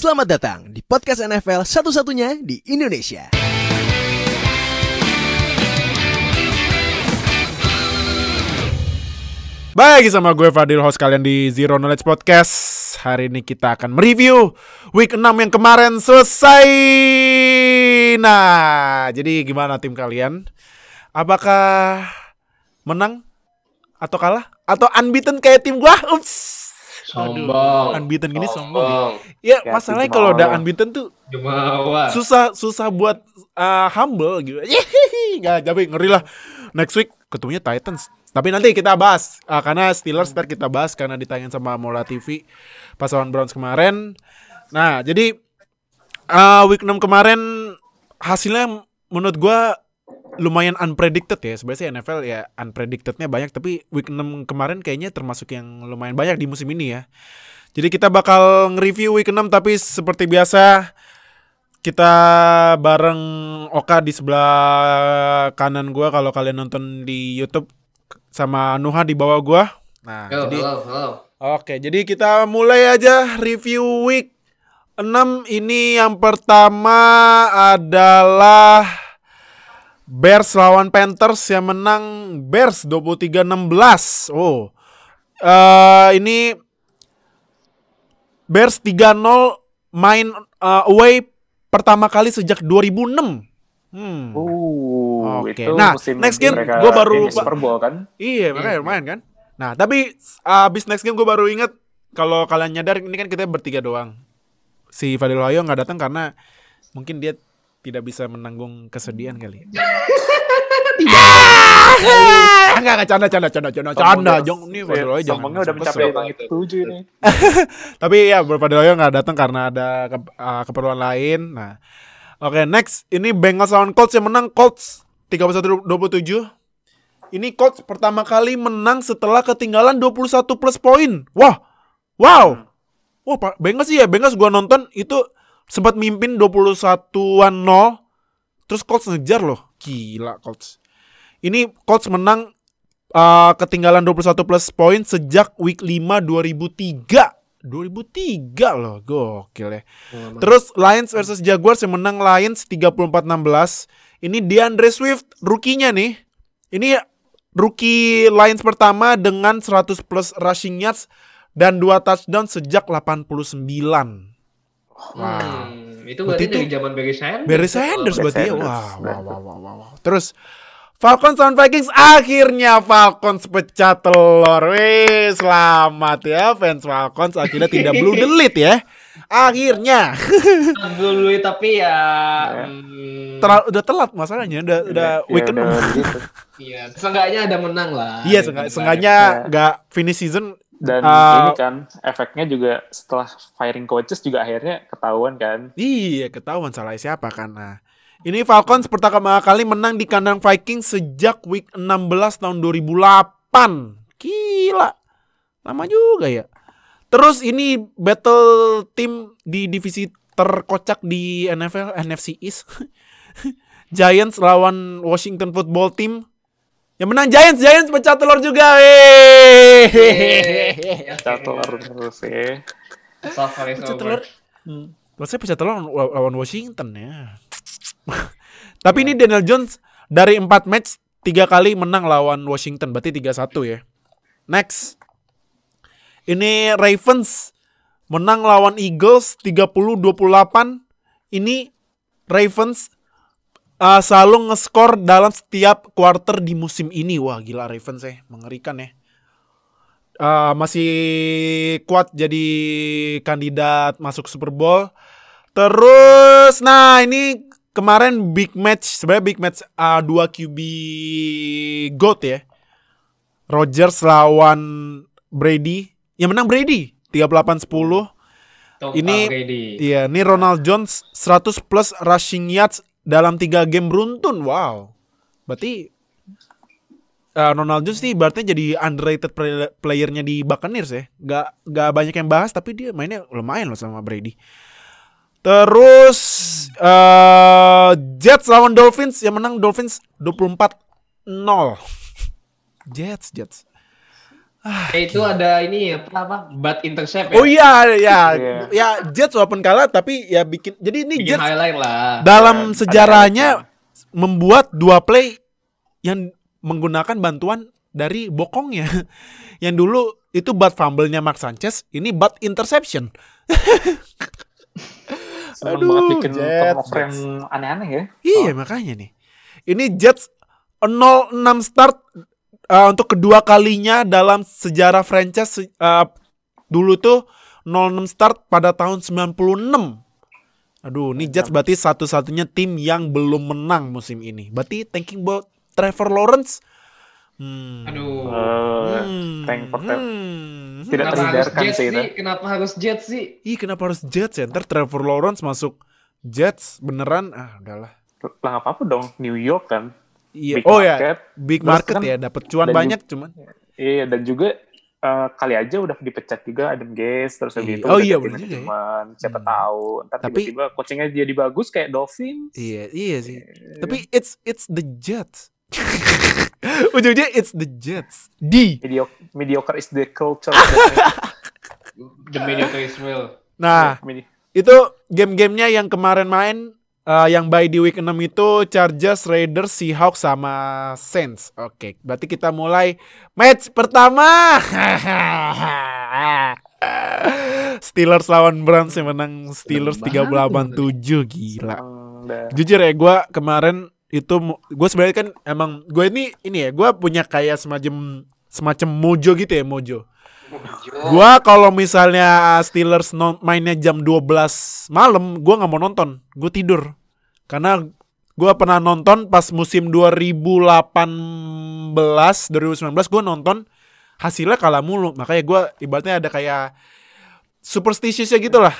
Selamat datang di podcast NFL satu-satunya di Indonesia. Baik, sama gue Fadil, host kalian di Zero Knowledge Podcast. Hari ini kita akan mereview week 6 yang kemarin selesai. Nah, jadi gimana tim kalian? Apakah menang atau kalah atau unbeaten kayak tim gua? Ups. Sombong. Unbeaten gini sombong. Sombong. Ya, Ya, masalahnya kalau udah unbeaten tuh Jumawa. susah susah buat uh, humble gitu. Nggak tapi ngeri lah. Next week ketemunya Titans. Tapi nanti kita bahas uh, karena Steelers ntar kita bahas karena ditayangin sama Mola TV pas lawan Browns kemarin. Nah, jadi uh, week 6 kemarin hasilnya menurut gua lumayan unpredicted ya. Sebenarnya sih NFL ya unpredictednya banyak tapi week 6 kemarin kayaknya termasuk yang lumayan banyak di musim ini ya. Jadi kita bakal nge-review week 6 tapi seperti biasa kita bareng Oka di sebelah kanan gua kalau kalian nonton di YouTube sama Nuha di bawah gua. Nah, Yo, jadi halo, halo. Oke, jadi kita mulai aja review week 6 ini yang pertama adalah Bears lawan Panthers yang menang Bears 23-16. Oh. eh ini Bears 3-0 main uh, away pertama kali sejak 2006. Hmm. Uh, Oke. itu Nah, next game mereka gua baru ini Super Bowl kan? Iya, makanya lumayan kan. Nah, tapi uh, abis next game gue baru inget kalau kalian nyadar ini kan kita bertiga doang. Si Fadil Wayo nggak datang karena mungkin dia tidak bisa menanggung kesedihan kali. Ah, Enggak, enggak canda, canda, canda, canda, canda, jong ini Fadil Wayo jangan. Sombongnya udah mencapai langit tujuh nih. Tapi ya Fadil Wayo nggak datang karena ada ke- uh, keperluan lain. Nah, oke next ini Bengals lawan Colts yang menang Colts 31-27. Ini Colts pertama kali menang setelah ketinggalan 21 plus poin. Wah, wow, wah Pak Bengals sih ya Bengals gua nonton itu sempat mimpin 21-an 0 terus Colts ngejar loh. Gila Colts. Ini Colts menang uh, ketinggalan 21 plus poin sejak week 5 2003. 2003 loh, gokil ya. Terus Lions versus Jaguars yang menang Lions 34-16. Ini DeAndre Swift rookie-nya nih. Ini rookie Lions pertama dengan 100 plus rushing yards dan 2 touchdown sejak 89. Hmm, itu Berarti berarti itu dari zaman Barry Sanders. Barry Sanders Barry berarti ya. Wah, wah, wah, wah, wah, wah. Terus Falcons lawan Vikings akhirnya Falcons pecah telur. Wih, selamat ya fans Falcons akhirnya tidak blue delete ya. Akhirnya. dulu tapi ya Ya. hmm, Terlalu udah telat masalahnya udah udah Ya, weekend. udah gitu. iya, seenggaknya ada menang lah. Iya, seenggaknya Ya. nggak finish season. Dan Uh, ini kan efeknya juga setelah firing coaches juga akhirnya ketahuan kan. Iya, ketahuan salah siapa kan. Nah, ini Falcons pertama kali menang di kandang Vikings sejak week 16 tahun 2008. Gila. Lama juga ya. Terus ini battle tim di divisi terkocak di NFL NFC East. Giants lawan Washington Football Team. Yang menang Giants, Giants pecah telur juga. Weh. Satu terus ya. So far is Pecah telur. Menurut saya pecah telur lawan, lawan Washington ya. Tapi ini Daniel Jones dari 4 match tiga kali menang lawan Washington, berarti 3-1 ya. Next. Ini Ravens menang lawan Eagles 30-28. Ini Ravens uh, selalu ngeskor dalam setiap quarter di musim ini. Wah, gila Ravens ya, mengerikan ya. Uh, masih kuat jadi kandidat masuk Super Bowl. Terus, nah ini kemarin big match, sebenarnya big match uh, dua QB GOAT ya. Rodgers lawan Brady. Yang menang Brady 38-10. Tom Ini- Brady. Iya, ini Ronald Jones 100 plus rushing yards dalam 3 game beruntun. Wow. Berarti uh, Ronald Jones nih berarti jadi underrated play- playernya di Buccaneers ya. Gak, gak banyak yang bahas tapi dia mainnya lumayan loh sama Brady. Terus eh Jets lawan Dolphins yang menang Dolphins 24-0. Jets, Jets. Eh, itu ada ini ya, apa apa? Bad intercept ya. Oh iya ya Iya. ya Jets walaupun kalah tapi ya bikin jadi ini Bikin Jets highlight lah. dalam Ada sejarahnya membuat dua play yang menggunakan bantuan dari bokongnya. yang dulu itu butt fumble-nya Mark Sanchez, ini butt interception. Aduh, banget bikin Jets, turnover yang aneh-aneh ya. Iya makanya nih. Ini Jets 0-6 start uh, untuk kedua kalinya dalam sejarah franchise uh, dulu tuh 0-6 start pada tahun 96. Aduh, ini Jets berarti satu-satunya tim yang belum menang musim ini. Berarti thinking about Trevor Lawrence. Hmm. Aduh. Eh, Hmm. thank for. Hmm. Tidak Kenapa terhindarkan sih itu. Kenapa harus Jets sih? Ih, kenapa harus Jets ya? Ntar Trevor Lawrence masuk Jets beneran? Ah, udahlah. Lah apa-apa dong, New York kan. Iya. Big oh ya, market. big Terus market kan ya, dapat cuan banyak cuman. Iya, dan juga eh, kali aja udah dipecat juga Adam Gaze terus habis Iya. itu Oh iya, bener juga ya. manajemen. Siapa Hmm. tahu ntar Tapi- tiba-tiba coachingnya jadi bagus kayak Dolphins. Iya, iya sih. Tapi it's it's the Jets. Ujungnya it's the Jets. D. Mediocre, mediocre is the culture. The mediocre is real. Nah, Medi- itu game-gamenya yang kemarin main eh, yang by di week 6 itu Chargers, Raiders, Seahawks sama Saints. Oke, berarti kita mulai match pertama. Steelers lawan Browns yang menang Steelers Seneng banget 38-7 gila. Jujur ya gue kemarin itu gue sebenarnya kan emang gue ini ini ya gue punya kayak semacam semacam mojo gitu ya mojo. Gua kalau misalnya Steelers non, mainnya jam 12 malam, gua nggak mau nonton. Gue tidur. Karena gua pernah nonton pas musim 2018, 2019 gua nonton hasilnya kalah mulu. Makanya gua ibaratnya ada kayak superstitious gitu lah.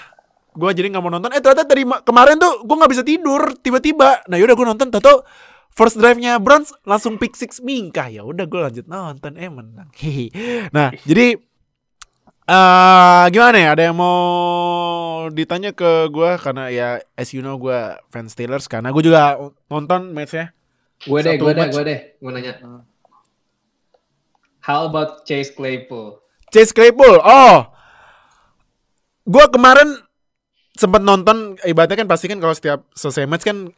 Gua jadi nggak mau nonton. Eh ternyata dari ma- kemarin tuh gua nggak bisa tidur tiba-tiba. Nah yaudah gua nonton. Tato first drive-nya Browns langsung pick six mingkah. Ya udah gua lanjut nonton. Eh menang. Nah jadi eh gimana ya? Ada yang mau ditanya ke gua karena ya as you know gua fans Steelers karena gue juga nonton matchnya. Gue deh, gue deh, gue deh. Gue nanya. How about Chase Claypool? Chase Claypool. Oh. Gua kemarin sempat nonton ibaratnya kan pasti kan kalau setiap selesai match kan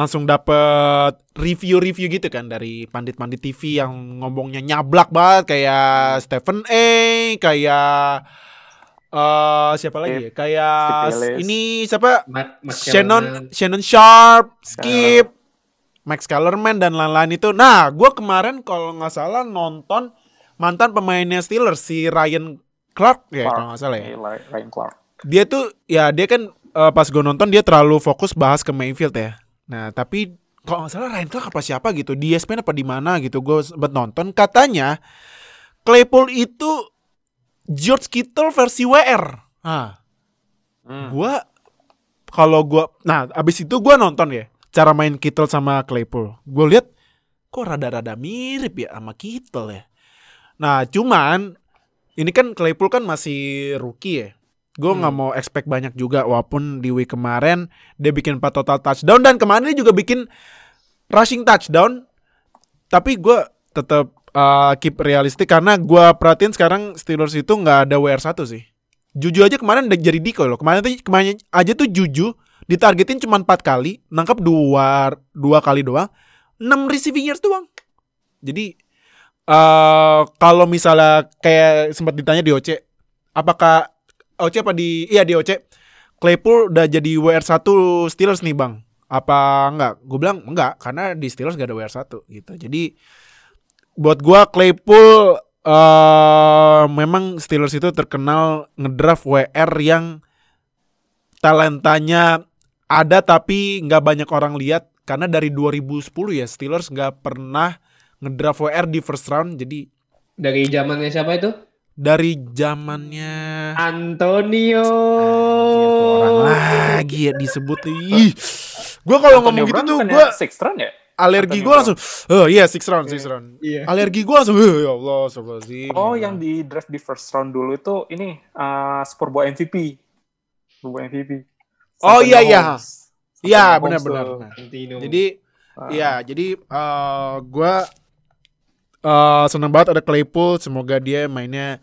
langsung dapet review-review gitu kan dari pandit-pandit TV yang ngomongnya nyablak banget kayak Stephen A, kayak eh siapa lagi ya? Kayak ini siapa? Matt, Matt Shannon. Shannon Sharp, Skip, Max Kellerman dan lain-lain itu. Nah, gue kemarin kalau nggak salah nonton mantan pemainnya Steelers si Ryan Clark ya kalau nggak salah ya. Iya, Ryan Clark. Dia tuh ya dia kan eh, pas gue nonton dia terlalu fokus bahas ke Mayfield ya. Nah, tapi kalau nggak salah Ryan Clark apa siapa gitu di ESPN apa di mana gitu gue sempet nonton katanya Claypool itu George Kittle versi WR. Ah, Hmm. gua kalau gua nah abis itu gua nonton ya cara main Kittle sama Claypool gue lihat kok rada-rada mirip ya sama Kittle ya nah cuman ini kan Claypool kan masih rookie ya gue nggak mau expect banyak juga walaupun di week kemarin dia bikin 4 total touchdown dan kemarin dia juga bikin rushing touchdown tapi gue tetap uh, keep realistik karena gua perhatiin sekarang Steelers itu nggak ada WR1 sih Juju aja kemarin udah jadi decoy loh. Kemarin tuh kemarin aja tuh Juju ditargetin cuma 4 kali, nangkap dua dua kali doang, 6 receiving yards doang. Jadi eh kalau misalnya kayak sempat ditanya di OC, apakah OC apa di iya di OC Claypool udah jadi WR1 Steelers nih, Bang. Apa enggak? Gue bilang enggak karena di Steelers gak ada WR1 gitu. Jadi buat gua Claypool eh memang Steelers itu terkenal ngedraft WR yang talentanya ada tapi nggak banyak orang lihat karena dari 2010 ya Steelers nggak pernah ngedraft WR di first round jadi Dari zamannya siapa itu? Dari zamannya Antonio. Anjir, orang lagi ya disebut ih gue kalau ngomong gitu tuh gue six round ya? alergi gue langsung oh iya six round six round Iya. alergi gue langsung "Eh, ya Allah astagfirullahaladzim." Oh, yang di draft di first round dulu itu ini uh, Super Bowl MVP. Super Bowl MVP. Oh, iya, iya. Iya, benar-benar. Jadi Ah. Iya, jadi eh gua eh seneng banget ada Claypool. Semoga dia mainnya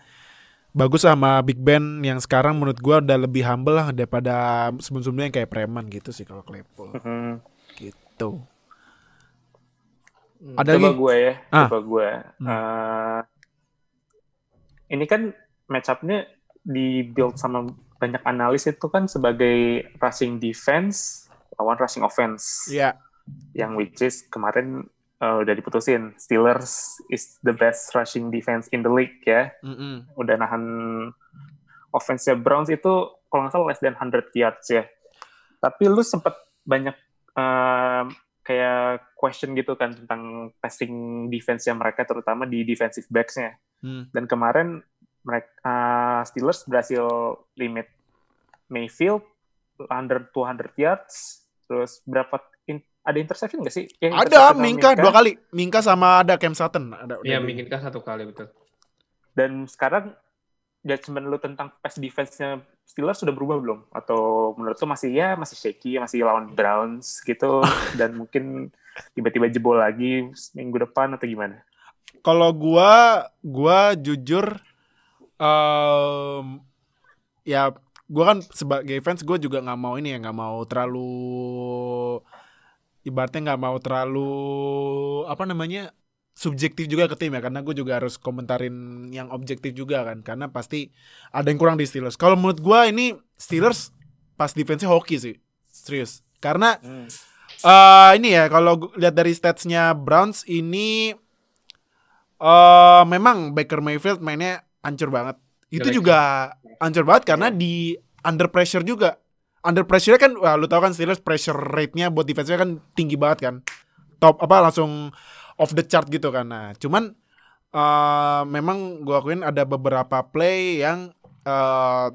bagus sama Big Ben yang sekarang menurut gua udah lebih humble lah daripada sebelum-sebelumnya yang kayak preman gitu sih kalau Claypool. Hmm. gitu. Hmm. Ada coba lagi? gue ya, Ah. coba gue. Hmm. Eh, ini kan match up-nya di-build sama banyak analis itu kan sebagai rushing defense lawan rushing offense. Iya. Yang which is kemarin eh, udah diputusin. Steelers is the best rushing defense in the league ya. Mm-mm. Udah nahan offense-nya Browns itu kalau nggak salah less than 100 yards ya. Tapi lu sempet banyak eh, kayak question gitu kan tentang passing defense-nya mereka terutama di defensive backs-nya. Hmm. Dan kemarin mereka Steelers berhasil limit Mayfield under 200 yards. Terus berapa ada interception nggak sih? Yang Ada sama Minka dua kali. Minka sama ada Cam Sutton. Ada Iya, kan satu kali betul. Dan sekarang judgement lu tentang pass defense-nya Steelers sudah berubah belum? Atau menurut lu masih ya masih shaky, masih lawan Browns gitu dan mungkin tiba-tiba jebol lagi minggu depan atau gimana? Kalau gua gua jujur em ya gua kan sebagai fans gua juga nggak mau ini ya nggak mau terlalu ibaratnya nggak mau terlalu apa namanya subjektif juga ke tim ya karena gue juga harus komentarin yang objektif juga kan karena pasti ada yang kurang di Steelers. Kalau menurut gua ini Steelers pas defense-nya hoki sih serius karena eh ini ya kalau lihat dari statsnya Browns ini eh memang Baker Mayfield mainnya hancur banget. Itu Jelek. juga hancur banget karena di under pressure juga. Under pressure kan wah, lu tahu kan Steelers pressure rate-nya buat defense-nya kan tinggi banget kan. Top apa langsung off the chart gitu kan. Nah, cuman eh memang gua akuin ada beberapa play yang eh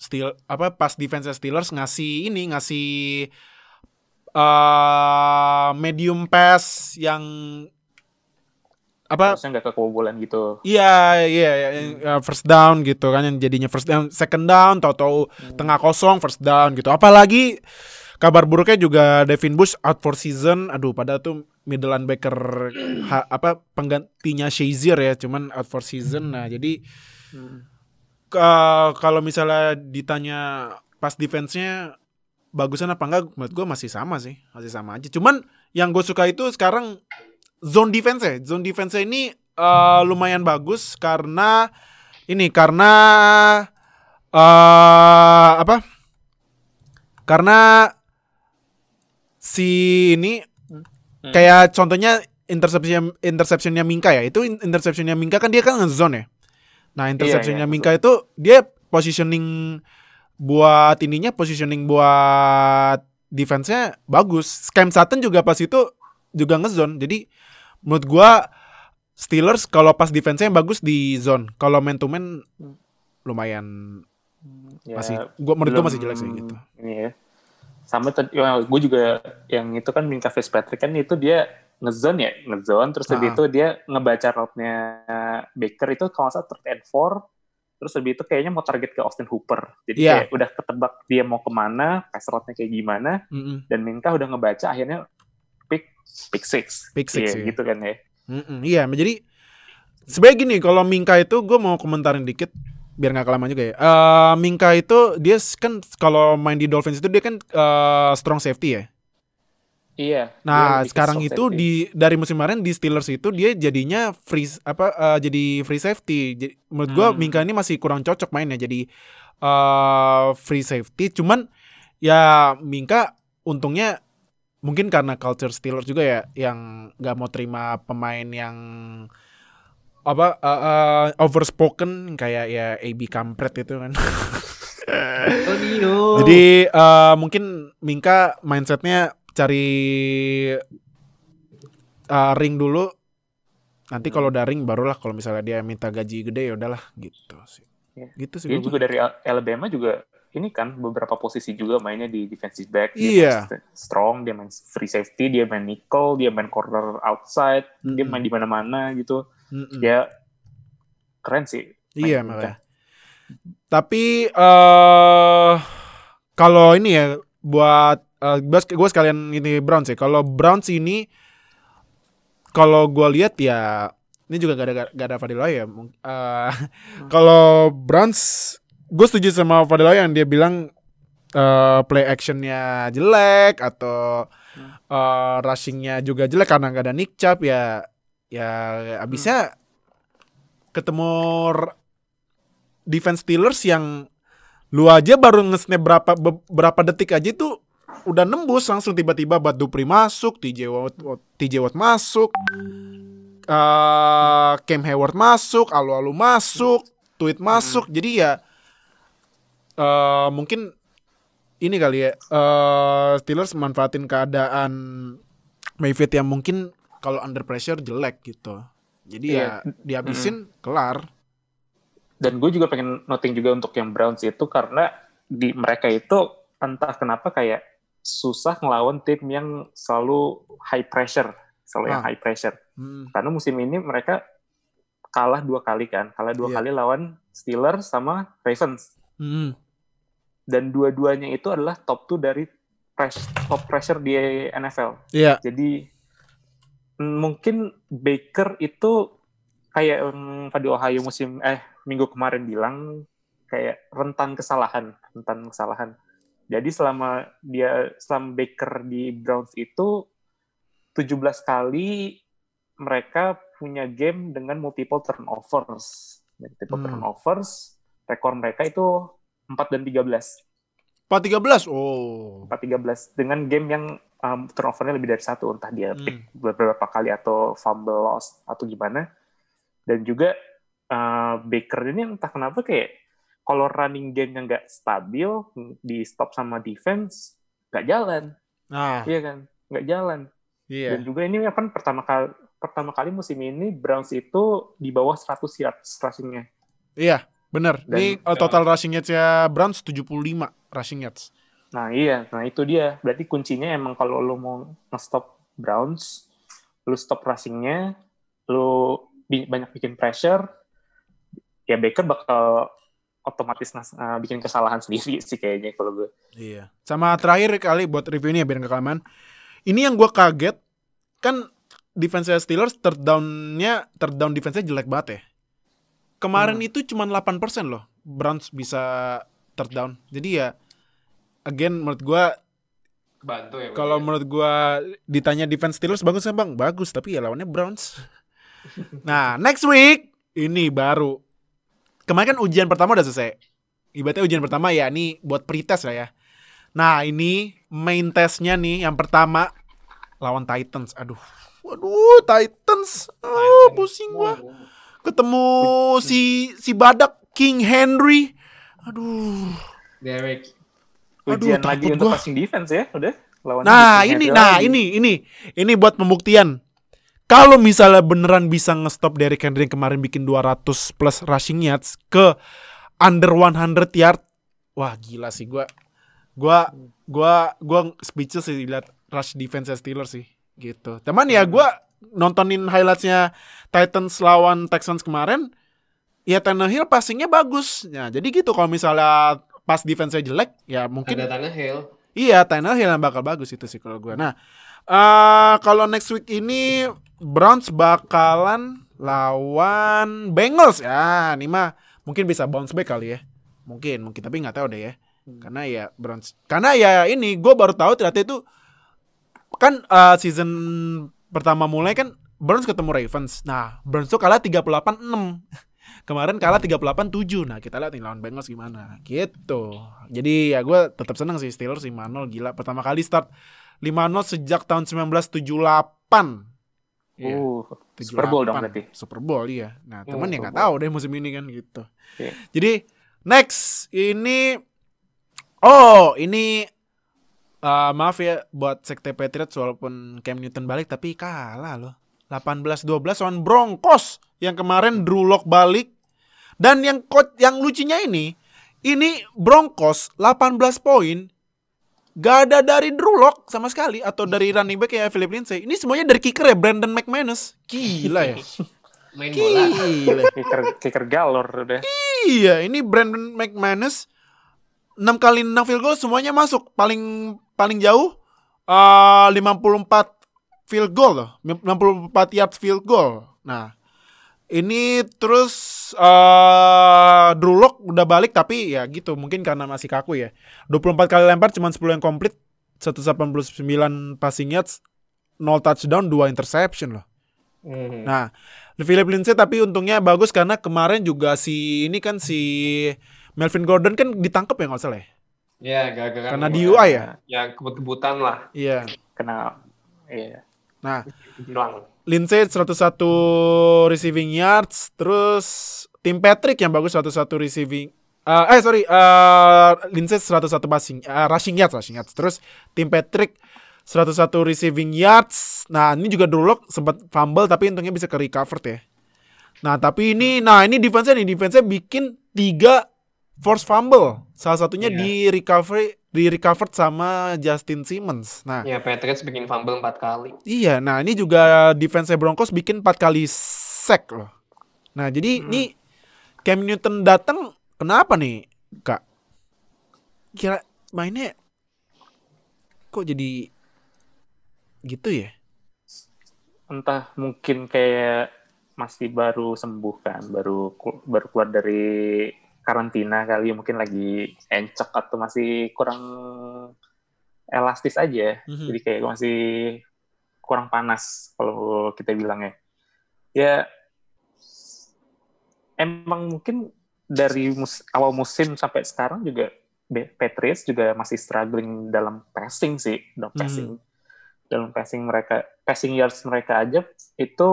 Steel apa pas defense Steelers ngasih ini ngasih eh medium pass yang apa Harusnya nggak kebobolan gitu. Iya, iya, iya, yang, uh, first down gitu kan yang jadinya first down, second down, tahu-tahu tengah kosong first down gitu. Apalagi kabar buruknya juga Devin Bush out for season. Aduh, padahal tuh middle linebacker ha- apa penggantinya Shazier ya, cuman out for season. Nah, jadi ke- kalau misalnya ditanya pas defense-nya bagusan apa enggak menurut gue masih sama sih masih sama aja cuman yang gue suka itu sekarang zone defense ya zone defense ini eh, lumayan bagus karena ini karena eh apa? Karena si ini kayak contohnya interception interceptionnya Minka ya. Itu in- interceptionnya Minka kan dia kan nge-zone ya? Nah interceptionnya iya, Minka itu dia positioning buat ininya positioning buat defense-nya bagus. Cam Sutton juga pas itu juga nge-zone. Jadi menurut gua Steelers kalau pas defense-nya bagus di zone kalau man to man lumayan Ya, masih gua menurut belum masih jelek sih gitu Ini ya. Sama tadi ya, gue juga yang itu kan Minka Fitzpatrick kan itu dia ngezone ya, ngezone terus Ah. lebih itu dia ngebaca route-nya Baker itu kalau salah third and four terus lebih itu kayaknya mau target ke Austin Hooper. Jadi Iya. kayak udah ketebak dia mau ke mana, pass route-nya kayak gimana Mm-mm. dan Minka udah ngebaca akhirnya pick six. Pick six, Iya, iya. gitu kan ya. Mm-mm, Iya, jadi sebenarnya gini, kalau Minka itu gue mau komentarin dikit biar nggak kelamaan juga ya. Eh Minka itu dia kan kalau main di Dolphins itu dia kan eh, strong safety ya. Iya. Nah sekarang itu safety. di dari musim kemarin di Steelers itu dia jadinya free apa eh, jadi free safety. Jadi, menurut gue Hmm. Minka ini masih kurang cocok mainnya jadi eh free safety. Cuman ya Minka untungnya mungkin karena culture Steelers juga ya yang nggak mau terima pemain yang apa eh, eh, overspoken kayak ya AB Kampret itu kan. Jadi eh, mungkin Minka mindsetnya cari eh, ring dulu. Nanti kalau udah ring barulah kalau misalnya dia minta gaji gede ya udahlah gitu sih. Iya. Gitu sih. Dia juga dari Al- Alabama juga ini kan beberapa posisi juga mainnya di defensive back. Dia main strong, dia main free safety, dia main nickel, dia main corner outside, dia Mm-mm. main di mana-mana gitu. Mm-mm. Dia keren sih. Iya makanya. Tapi eh kalau ini ya buat eh gue sekalian ini Browns ya. Kalau Browns ini kalau gue lihat ya Ini juga gak ada gak ada Fadiloy ya. Eh, kalau Browns, gue setuju sama Fadiloy yang dia bilang eh, play actionnya jelek atau eh, rushingnya juga jelek karena gak ada Nick Chubb ya. Ya abisnya ketemu r- defense Steelers yang lu aja baru nge-snap berapa be- berapa detik aja tuh udah nembus langsung tiba-tiba Bud Dupree masuk, TJ Watt, TJ Watt masuk, eh Cam Hayward masuk, Alu-Alu masuk, Tweet masuk. Jadi ya eh mungkin ini kali ya eh Steelers manfaatin keadaan Mayfield yang mungkin kalau under pressure jelek gitu. Jadi ya dihabisin kelar. Dan gue juga pengen noting juga untuk yang Browns itu karena di mereka itu entah kenapa kayak susah ngelawan tim yang selalu high pressure, selalu yang Ah. high pressure. Hmm. Karena musim ini mereka kalah dua kali kan, kalah dua Iya. kali lawan Steelers sama Ravens. Hmm. Dan dua-duanya itu adalah top 2 dari press, top pressure di NFL. Iya. Jadi mungkin Baker itu kayak um, Fadi Ohio musim eh minggu kemarin bilang kayak rentan kesalahan, rentan kesalahan. Jadi selama dia selama Baker di Browns itu 17 kali mereka punya game dengan multiple turnovers. Multiple Hmm. turnovers, rekor mereka itu 4 dan 13. 4-13. Oh. 4-13 dengan game yang um, turnovernya lebih dari satu entah dia Hmm. pick beberapa kali atau fumble loss atau gimana dan juga uh, Baker ini entah kenapa kayak kalau running game yang nggak stabil di stop sama defense nggak jalan Nah, iya kan nggak jalan iya. dan juga ini kan pertama kali pertama kali musim ini Browns itu di bawah 100 yards rushing-nya Iya, bener. Dan- Ini uh, total rushing yards-nya Browns 75 rushing yards. Nah iya, nah itu dia. Berarti kuncinya emang kalau lo mau nge-stop Browns, lo stop rushing-nya, lo banyak bikin pressure, ya Baker bakal otomatis uh, bikin kesalahan sendiri sih kayaknya kalau gue. Iya. Sama terakhir kali buat review ini ya biar nggak kelamaan. Ini yang gua kaget kan defense Steelers third down-nya third down defense-nya jelek banget ya. Kemarin Hmm. itu cuma 8% loh Browns bisa third down. Jadi ya again menurut gua Bantu ya. kalau ya? menurut gua ditanya defense Steelers bagus nggak Bang? Bagus, tapi ya lawannya Browns. nah, next week ini baru. Kemarin kan ujian pertama udah selesai. Ibaratnya ujian pertama ya ini buat pretest lah ya. Nah, ini main testnya nih yang pertama lawan Titans. Aduh. Waduh, Titans. Oh, pusing gua. Ketemu si si badak King Henry. Aduh. Derek. Aduh, Ujian lagi takut untuk gua. passing defense ya, udah. Lawan Nah King ini, Henry nah lagi. ini, ini, ini buat pembuktian. Kalau misalnya beneran bisa nge-stop Derrick Henry yang kemarin bikin 200 plus rushing yards ke under 100 yard, wah gila sih gua, gua, gua, gua speechless sih lihat rush defense Steelers sih, gitu. Teman ya gua nontonin highlightsnya Titans lawan Texans kemarin, ya Tannehill passingnya bagus. Ya jadi gitu kalau misalnya pas defense-nya jelek, ya mungkin Ada tanah Hill. Iya, Tannehill yang bakal bagus itu sih kalau gue. Nah, eh kalau next week ini Browns bakalan lawan Bengals ya. Ini mah mungkin bisa bounce back kali ya. Mungkin, mungkin tapi nggak tahu deh ya. Karena ya Browns. Karena ya ini gue baru tahu ternyata itu kan eh, season pertama mulai kan Browns ketemu Ravens. Nah, Browns tuh kalah 38-6. Kemarin kalah 38-7. Nah, kita lihat nih lawan Bengals gimana. Gitu. Jadi ya gue tetap senang sih Steelers 5-0 gila. Pertama kali start 5-0 sejak tahun 1978. Iya, Uh, Super Bowl dong 78. berarti. Super Bowl iya. Nah, teman ya Super nggak tahu deh musim ini kan gitu. Iya. Jadi next ini oh, ini eh, maaf ya buat sekte Patriots walaupun Cam Newton balik tapi kalah loh. 18-12 lawan Broncos yang kemarin Drew Lock balik dan yang yang lucunya ini ini Broncos 18 poin Gak ada dari Drew Lock sama sekali atau dari running back kayak Philip Lindsay. Ini semuanya dari kicker ya Brandon McManus. Gila ya. Main bola. Gila. kicker, kicker galor udah. Iya, ini Brandon McManus 6 kali 6 field goal semuanya masuk. Paling paling jauh eh 54 field goal loh. 54 yards field goal. Nah, Ini terus eh Drew Lock udah balik tapi ya gitu mungkin karena masih kaku ya. 24 kali lempar cuma 10 yang komplit, 189 passing yards, 0 touchdown, 2 interception loh. Hmm. Nah, Philip Lindsay tapi untungnya bagus karena kemarin juga si ini kan si Melvin Gordon kan ditangkap ya nggak salah ya? Ya, gara-gara Karena di UI ya? Ya kebut-kebutan lah. Iya. Kena iya. Nah, Bilang. Lindsay 101 receiving yards, terus tim Patrick yang bagus 101 receiving eh eh sorry, eh Lindsay 101 passing eh, rushing yards, rushing yards. Terus tim Patrick 101 receiving yards. Nah, ini juga Lock sempat fumble tapi untungnya bisa ke recovered ya. Nah, tapi ini nah ini defense-nya nih, defense-nya bikin 3 force fumble. Salah satunya Iya. di recovery di recovered sama Justin Simmons. Nah, Ya, Patriots bikin fumble 4 kali. Iya, nah ini juga defense Broncos bikin 4 kali sack loh. Nah, jadi ini Cam Newton datang kenapa nih, Kak? Kira mainnya kok jadi gitu ya? Entah mungkin kayak masih baru sembuh kan, baru baru keluar dari karantina kali mungkin lagi encok atau masih kurang elastis aja. Mhm. Jadi kayak masih kurang panas kalau kita bilang ya. Emang mungkin dari mus- awal musim sampai sekarang juga Patriots juga masih struggling dalam passing sih, dalam Hmm. passing. Dalam passing mereka, passing yards mereka aja itu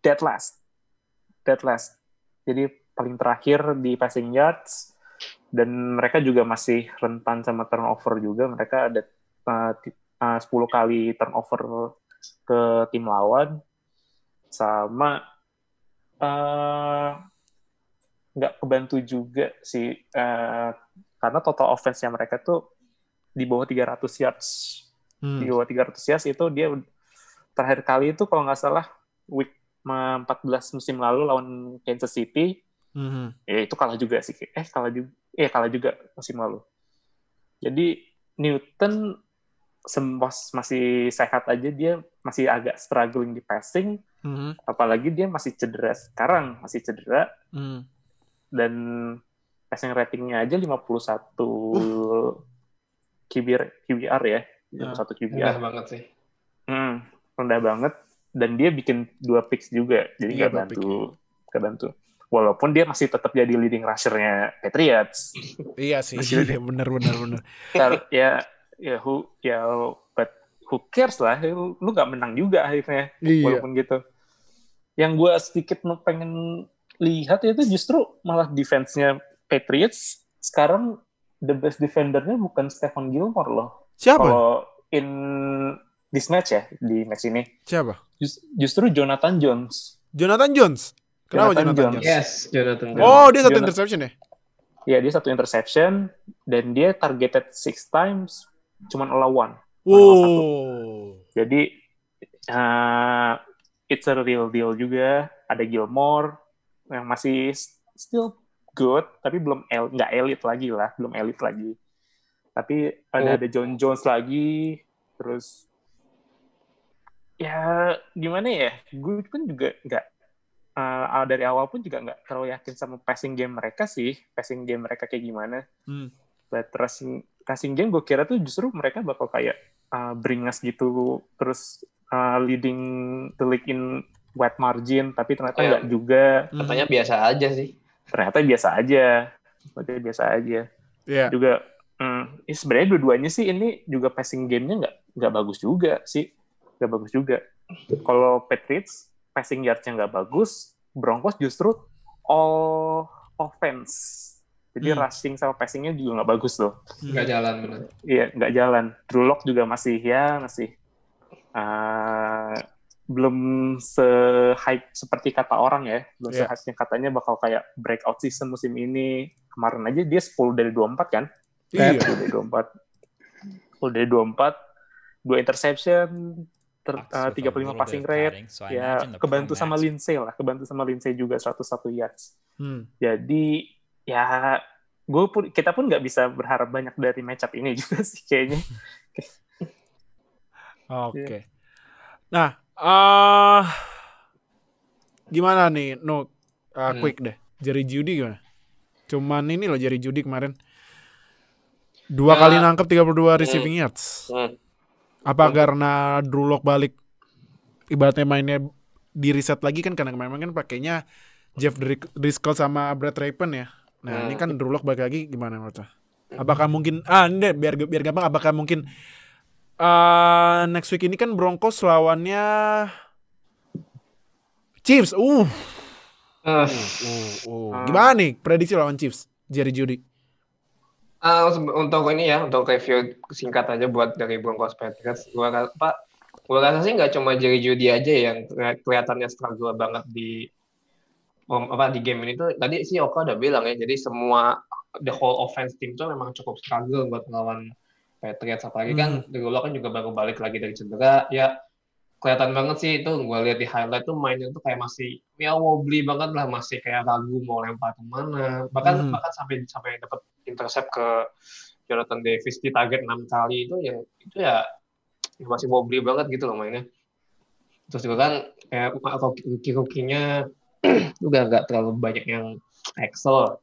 dead last. Dead last. Jadi paling terakhir di passing yards dan mereka juga masih rentan sama turnover juga. Mereka ada uh, uh, 10 kali turnover ke tim lawan sama uh, nggak kebantu juga sih uh, karena total offense-nya mereka tuh di bawah 300 yards. Hmm. Di bawah 300 yards itu dia terakhir kali itu kalau nggak salah week 14 musim lalu lawan Kansas City Mhm. ya itu kalah juga sih eh kalah juga eh kalah juga musim lalu jadi Newton masih sehat aja dia masih agak struggling di passing Mhm. apalagi dia masih cedera sekarang masih cedera Mhm. dan passing ratingnya aja 51 QBR, QBR ya Ya. 51 Mudah QBR banget sih. Hmm, rendah banget dan dia bikin dua picks juga jadi Iya, nggak bantu nggak bantu walaupun dia masih tetap jadi leading rusher-nya Patriots Iya sih, Masih- iya, bener bener bener. Tar- ya ya who ya but who cares lah lu lu nggak menang juga akhirnya Iya. walaupun gitu yang gue sedikit pengen lihat itu justru malah defense-nya Patriots sekarang the best defendernya bukan Stephen Gilmore loh Siapa? kalau in this match ya di match ini Siapa? Jus- justru Jonathan Jones Jonathan Jones. Kenapa Jonathan Jonathan, Jones. Jones? Yes, Jonathan. Taylor. Oh, dia satu Jonathan- interception ya? ya dia satu interception dan dia targeted six times cuman allow one Wow. Jadi uh, it's a real deal juga. Ada Gilmore yang masih still good, tapi belum el nggak elit lagi lah, belum elit lagi. Tapi ada Oh. ada John Jones lagi, terus ya gimana ya? Gue pun juga nggak uh, dari awal pun juga nggak terlalu yakin sama passing game mereka sih, passing game mereka kayak gimana. Hmm. But rushing, rushing game gue kira tuh justru mereka bakal kayak uh, bring us gitu, terus uh, leading the league in wide margin, tapi ternyata Iya. nggak juga. Katanya biasa aja sih. Ternyata biasa aja. Ternyata biasa aja. Iya. Juga, hmm, ini sebenarnya dua-duanya sih ini juga passing game-nya nggak nggak bagus juga sih. Nggak bagus juga. Kalau Patriots, passing yard-nya nggak bagus, Broncos justru all offense. Jadi Hmm. rushing sama passing-nya juga nggak bagus loh. Nggak jalan bener. Iya, nggak jalan. Drew Lock juga masih ya masih uh, belum se-hype seperti kata orang ya. Belum Iya. se-hype katanya bakal kayak breakout season musim ini. Kemarin aja dia 10 dari 24 kan? Iya. 10 dari 24. 10 dari 24, dua interception, ter, Bucks uh, with a 35 little passing rate. so Ya, kebantu sama Lindsay lah. Kebantu sama Lindsay juga 101 yards. Hmm. Jadi ya gue pun kita pun nggak bisa berharap banyak dari matchup ini juga sih kayaknya. Oke. Iya. Nah, eh gimana nih? No, uh, Hmm. quick deh. Jerry Judy gimana? Cuman ini loh Jerry Judy kemarin. Dua Ya. kali nangkep 32 receiving yards. Hmm. Apa karena Drew Lock balik ibaratnya mainnya di reset lagi kan karena kemarin kan pakainya Jeff Dri- Driscoll sama Brad Rapen ya. Nah, Hmm. ini kan Drew Lock balik lagi gimana menurut lo? Apakah mungkin ah ini biar biar gampang apakah mungkin eh next week ini kan Broncos lawannya Chiefs. Uh, uh, uh. Ah. Gimana nih prediksi lawan Chiefs? Jerry Judy. Se- untuk ini ya, untuk review singkat aja buat dari Broncos Patriots, gua apa gua rasa sih nggak cuma Jerry Judy aja yang keli- kelihatannya struggle banget di om- apa di game ini tuh. Tadi sih Oka udah bilang ya jadi semua the whole offense team tuh memang cukup struggle buat melawan Patriots. Apalagi kan Drew Lock kan juga baru balik lagi dari cedera. Ya kelihatan banget sih itu gue lihat di highlight tuh mainnya tuh kayak masih ya wobbly banget lah masih kayak ragu mau lempar ke mana bahkan Mhm. bahkan sampai sampai dapat intercept ke Jonathan Davis di target enam kali itu yang itu ya, ya masih wobbly banget gitu loh mainnya. Terus juga kan kayak rookie-rookie-nya juga nggak terlalu banyak yang excel.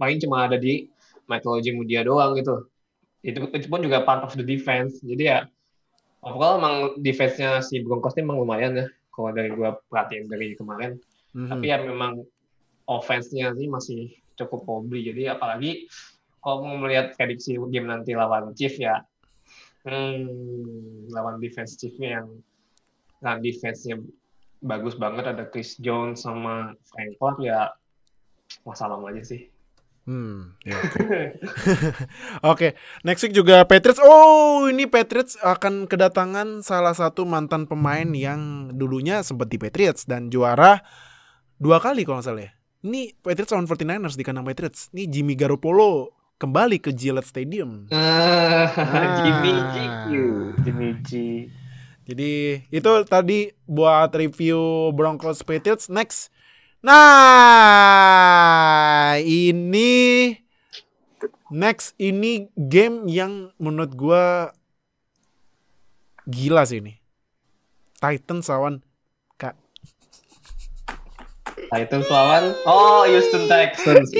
Paling cuma ada di Michael Mudia doang gitu. Itu itu pun juga part of the defense. Jadi ya overall emang defense-nya si Broncos ini emang lumayan ya kalau dari gua perhatiin dari kemarin. Mhm. tapi ya memang offense-nya sih masih cukup wobbly. Jadi apalagi kalau mau melihat prediksi game nanti lawan Chief ya hmm, lawan defense Chiefnya yang run defense-nya bagus banget. Ada Chris Jones sama Frank Clark ya masalah aja sih Hmm, ya, oke. Oke, next week juga Patriots. Oh, ini Patriots akan kedatangan salah satu mantan pemain yang dulunya sempat di Patriots dan juara dua kali kalau nggak salah ya. Ini Patriots lawan 49ers di kandang Patriots. Ini Jimmy Garoppolo kembali ke Gillette Stadium. ah, Jimmy G Jimmy G. Jadi itu tadi buat review Broncos Patriots. Next. Nah, ini next ini game yang menurut gua gila sih ini. Titans lawan Kak. Titans lawan oh Houston Texans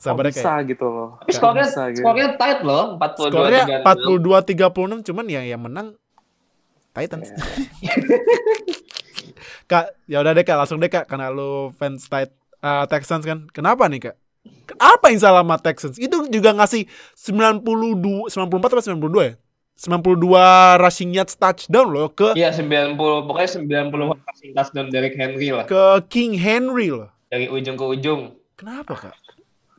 Sabarnya bisa kayak gitu loh. tapi skornya bisa gitu. skornya tight loh 42 skornya 42 36 cuman ya yang menang Titans. Kak, ya udah deh Kak, langsung deh Kak karena lu fans Tit eh, Texans kan. Kenapa nih Kak? Apa yang salah sama Texans? Itu juga ngasih 92 94 atau 92 ya? 92 rushing yards touchdown loh ke Iya 90 pokoknya 90 passing touchdown dari Henry lah ke King Henry loh. dari ujung ke ujung. Kenapa Kak?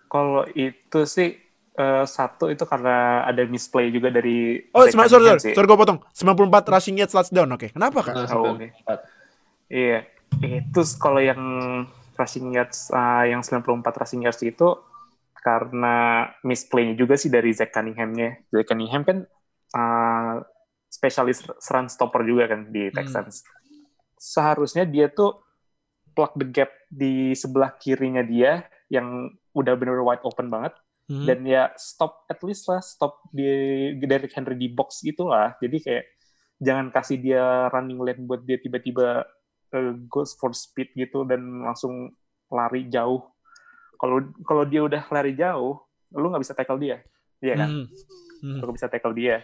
Kalau itu sih eh, satu itu karena ada misplay juga dari Oh, sorry, sorry, sih. sorry gue potong. 94 rushing yards touchdown. Oke, kenapa Kak? Oh, 94. Iya, itu kalau yang rushing yards uh, yang 94 rushing yards itu karena misplay juga sih dari Zach Cunningham-nya. Zach Cunningham kan uh, spesialis run stopper juga kan di Texans. Seharusnya dia tuh plug the gap di sebelah kirinya dia yang udah bener wide open banget Hmm. dan ya stop at least lah stop di Derrick Henry di box gitulah jadi kayak jangan kasih dia running lane buat dia tiba-tiba uh, goes for speed gitu dan langsung lari jauh kalau kalau dia udah lari jauh lu nggak bisa tackle dia iya kan Hmm. Hmm. lu bisa tackle dia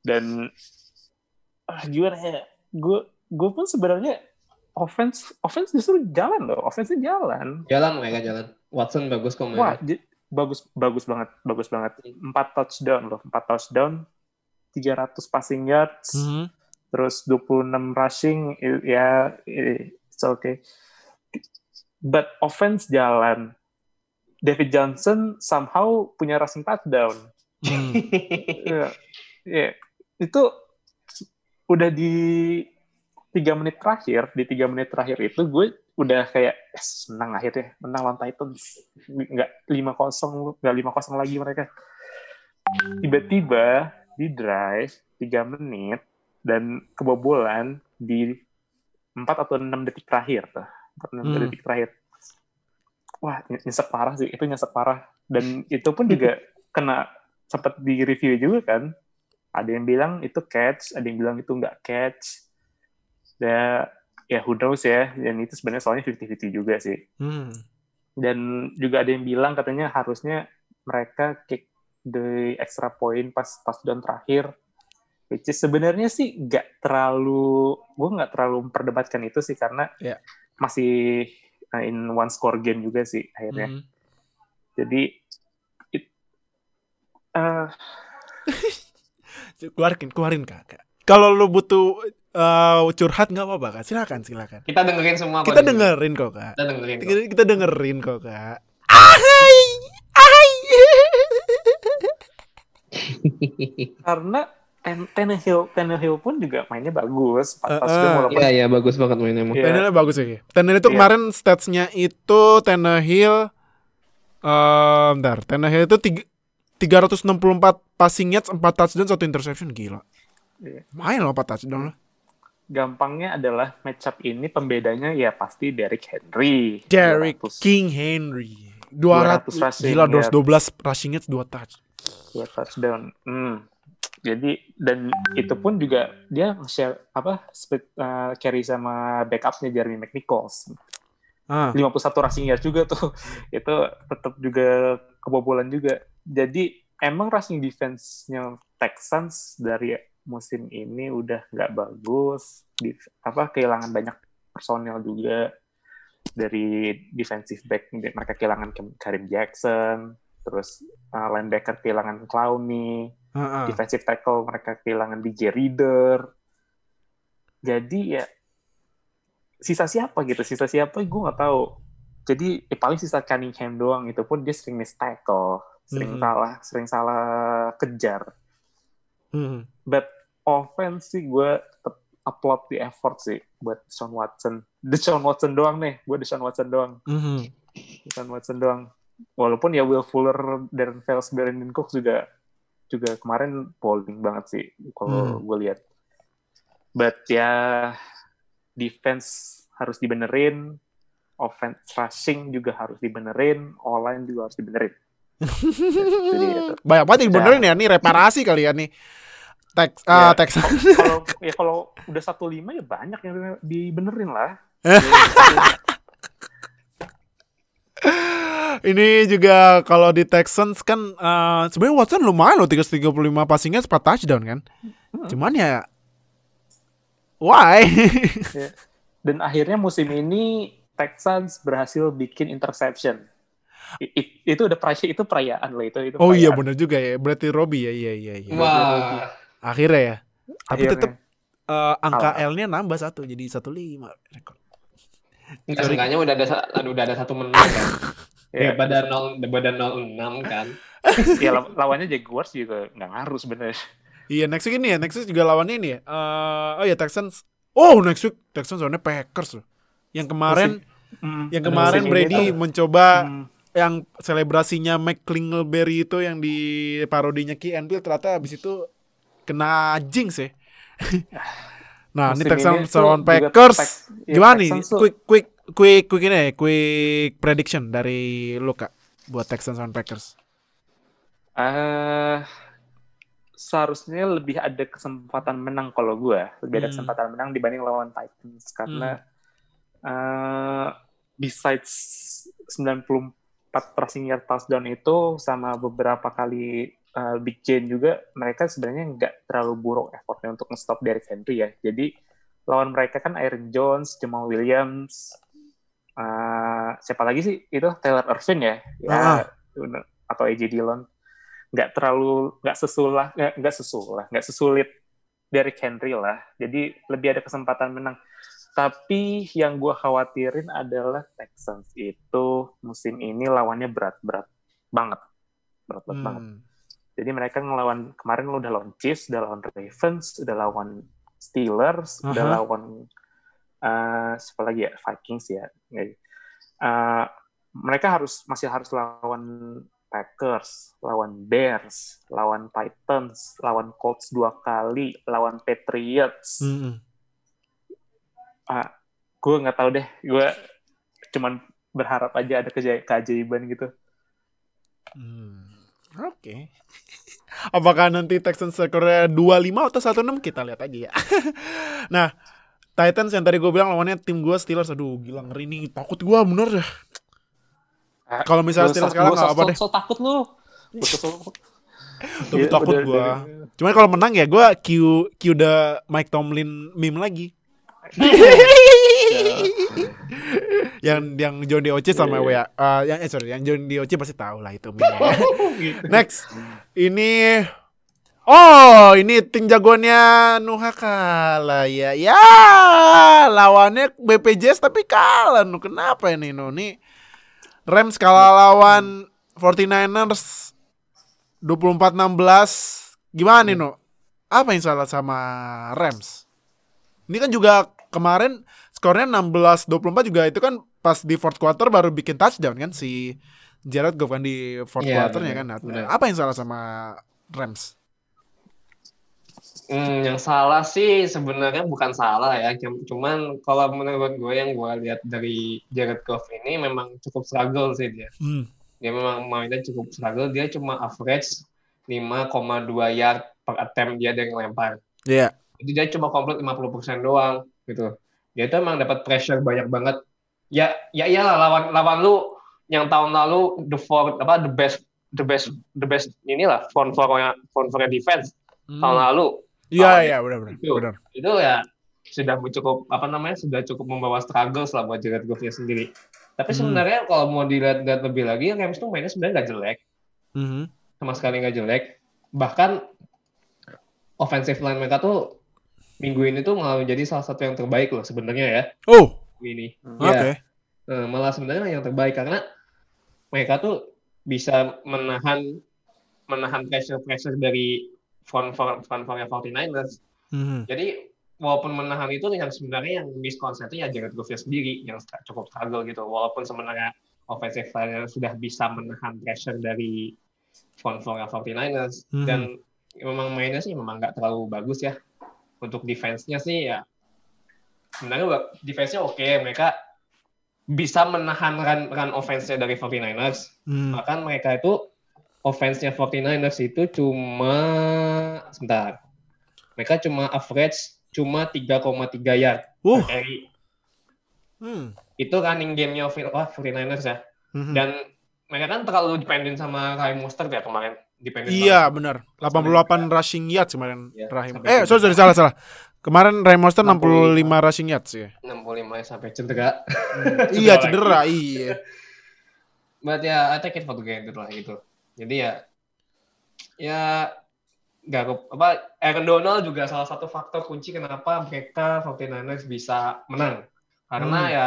dan ah, gimana ya gue gue pun sebenarnya offense offense justru jalan loh offense jalan Jalan mereka jalan. Watson bagus kok Wah, bagus bagus banget, bagus banget. Empat touchdown loh, empat touchdown, 300 passing yards, Hmm. Terus 26 rushing, ya i- it's okay. But offense jalan. David Johnson somehow punya rushing touchdown. Hmm. Iya, iya. itu udah di tiga menit terakhir, di tiga menit terakhir itu gue udah kayak yes, menang akhirnya, menang lawan Titans, nggak lima kosong, nggak lima kosong lagi mereka. Tiba-tiba di drive tiga menit dan kebobolan di empat atau enam detik terakhir tuh, empat enam Hmm. detik terakhir. Wah, nyesek parah sih, itu nyesek parah. Dan itu pun juga kena sempat di review juga kan ada yang bilang itu catch ada yang bilang itu nggak catch Ya, ya who knows ya. Dan itu sebenarnya soalnya 50-50 juga sih. Hmm. Dan juga ada yang bilang katanya harusnya mereka kick the extra point pas touchdown terakhir. Which is sebenarnya sih nggak terlalu, gue nggak terlalu memperdebatkan itu sih karena Ya. masih uh, in one score game juga sih akhirnya. Hmm. Jadi it, uh, Keluarin, keluarin kakak. Kalau lu butuh eh, curhat nggak apa-apa kak. Silakan, silakan. Kita dengerin semua. kok Kita dengerin kok kak. Kita dengerin. kok. Kita, kita dengerin kok kak. Ahai, ahai. karena Ten Tannehill, Tannehill pun juga mainnya bagus. Uh, uh. walaupun Iya iya bagus banget mainnya. Iya. Tannehill bagus sih. Tannehill itu Iya. kemarin statsnya itu Tannehill eh bentar, Tannehill itu tiga, 364 passing yards, 4 touchdown, 1 interception gila. Iya. Main loh 4 touchdown loh. gampangnya adalah matchup ini pembedanya ya pasti Derrick Henry. Derrick 200 King Henry. 200, 200 rushing gila yards. 212 rushing yards 2 touch. dua touchdown. Hmm. Jadi dan itu pun juga dia share apa split uh, carry sama backupnya Jeremy McNichols. Ah. 51 rushing yards juga tuh. itu tetap juga kebobolan juga. Jadi emang rushing defense-nya Texans dari musim ini udah nggak bagus. Di, apa kehilangan banyak personel juga dari defensive back mereka kehilangan Karim Jackson, terus uh, linebacker kehilangan Clowney, Ah. defensive tackle mereka kehilangan DJ Reader. Jadi ya sisa siapa gitu, sisa siapa gue nggak tahu. Jadi eh, paling sisa Cunningham doang itu pun dia sering miss tackle, sering Hmm. salah, sering salah kejar. Hmm. But offense sih gue tetap upload di effort sih buat Sean Watson. Deshaun Watson doang nih, gue Deshaun Watson doang. Mhm. Deshaun Watson doang. Walaupun ya Will Fuller, Darren Fells, Brandon Cooks juga juga kemarin bowling banget sih kalau Hmm. gue lihat. But ya defense harus dibenerin, offense rushing juga harus dibenerin, online juga harus dibenerin. Jadi itu. Banyak banget dibenerin ya nih reparasi kali ya nih. Tex ah Ya. Texas. Kalau ya kalau udah satu lima ya banyak yang dibenerin lah. Ini juga kalau di Texans kan eh, sebenarnya Watson lumayan loh 335 passingnya 4 touchdown kan. Hmm. Cuman ya why? Dan akhirnya musim ini Texans berhasil bikin interception. I- i- itu udah perayaan itu perayaan loh itu itu. oh iya bener juga ya. Berarti Robbie ya iya iya iya. Wah. Akhirnya ya. Tapi Akhirnya. tetap eh, angka. L-nya nambah satu jadi 15 rekor. Enggak seenggaknya udah ada udah ada satu menang kan. Ya, Daripada nol daripada nol enam kan. ya law- lawannya Jaguars juga nggak ngaruh sebenarnya. Iya next week ini ya. Next week juga lawannya ini ya. Eh, oh ya Texans. Oh next week Texans lawannya Packers loh. Yang kemarin Hmm, yang kemarin ini Brady tuh, mencoba hmm, yang selebrasinya Mike Klingleberry itu yang di parodinya Key and Peele ternyata habis itu kena jinx ya. nah, ini musim Texans tuh lawan Packers. Tex- ya, Gimana nih? Texans tuh- Quick quick quick quick ini ya, quick prediction dari lu Kak buat Texans lawan Packers. Eh, seharusnya lebih ada kesempatan menang kalau gue lebih ada Hmm. kesempatan menang dibanding lawan Titans karena eh, besides 94 passing yard touchdown itu sama beberapa kali eh, big chain juga mereka sebenarnya nggak terlalu buruk effortnya untuk nge-stop Derrick Henry ya jadi lawan mereka kan Aaron Jones, Jamal Williams, eh, siapa lagi sih? Itu Taylor Irvin ya, ya Ah. atau AJ Dillon. Nggak terlalu nggak sesulah nggak sesulah nggak sesulit Derrick Henry lah. Jadi lebih ada kesempatan menang. Tapi yang gue khawatirin adalah Texans itu musim ini lawannya berat-berat banget. Berat-berat banget. Hmm. jadi mereka ngelawan kemarin lo udah lawan Chiefs udah lawan Ravens udah lawan Steelers udah Aha. lawan eh siapa lagi ya Vikings ya. Eh, mereka harus masih harus lawan Packers, lawan Bears, lawan Titans, lawan Colts dua kali, lawan Patriots. Hmm. Ah, gue nggak tahu deh, gue cuman berharap aja ada keja- keajaiban gitu. Hmm. Oke. Apakah nanti Texans skornya 25 atau 16 kita lihat aja ya. nah, Titans yang tadi gue bilang lawannya tim gue Steelers. Aduh gila ngeri nih. Takut gue bener dah Ah, Kalau misalnya Steelers kalah gua nggak so- apa so- deh. So takut lu. Iya, takut udah- gue cuman kalau menang ya gue cue cue the Mike Tomlin meme lagi. Yang yang John DOC sama Iya, WA eh, yang eh sorry yang John DOC pasti tahu lah itu meme next ini oh ini tim jagoannya Nuha kalah ya ya lawannya BPJS tapi kalah. Nu kenapa ini nu? Nih Rams kalah lawan 49ers 24-16 gimana nih nu? Apa yang salah sama Rams? Ini kan juga kemarin skornya 16-24 juga itu kan pas di fourth quarter baru bikin touchdown kan si Jared Goff kan di fourth Iya, quarternya bener, kan. Nah, apa yang salah sama Rams? Hmm, yang salah sih sebenarnya bukan salah ya, cum- cuman kalau menurut gue yang gue lihat dari Jared Goff ini memang cukup struggle sih dia. Hmm. Dia memang mainnya cukup struggle, dia cuma average 5,2 yard per attempt dia dari lempar. Iya. Jadi dia cuma komplit 50% doang gitu. Dia itu emang dapat pressure banyak banget. Ya ya iyalah lawan lawan lu yang tahun lalu the four, apa the best the best the best inilah front four-nya front four defense tahun lalu Iya, Oh, iya, benar benar. itu. Benar. itu ya sudah cukup apa namanya sudah cukup membawa struggles lah buat Jared Goff-nya sendiri. Tapi Hmm. sebenarnya kalau mau dilihat-lihat lebih lagi, Rams tuh mainnya sebenarnya nggak jelek, Mhm. sama sekali nggak jelek. Bahkan offensive line mereka tuh minggu ini tuh malah menjadi salah satu yang terbaik loh sebenarnya ya Oh, ini. oke. Ya, eh, malah sebenarnya yang terbaik karena mereka tuh bisa menahan menahan pressure-pressure dari front front front front 49ers. Mhm. Jadi walaupun menahan itu yang sebenarnya yang miskonsepnya ya Jared Goff sendiri yang cukup struggle gitu. Walaupun sebenarnya offensive line sudah bisa menahan pressure dari front four 49ers Mhm. dan memang mainnya sih memang nggak terlalu bagus ya. Untuk defense-nya sih ya sebenarnya defense-nya oke, mereka bisa menahan run, run offense-nya dari 49ers. Mhm. Bahkan mereka itu offense-nya 49ers itu cuma sebentar. Mereka cuma average cuma 3,3 yard Uh. per carry. Hmm. Itu running game-nya of- apa, 49ers ya. Mhm. Dan mereka kan terlalu dependent sama Raheem Mostert ya kemarin. Dependent Iya, benar. 88 rushing yards kemarin Iya, Rahim. sampai Eh, sorry, sorry, salah, salah. Kemarin Rahim Monster 65 rushing yards ya. 65 sampai cedera. iya, lagi. cedera, iya. But ya, I take it for granted lah gitu. Jadi ya, ya nggak apa Aaron Donald juga salah satu faktor kunci kenapa mereka 49ers bisa menang. Karena Hmm. ya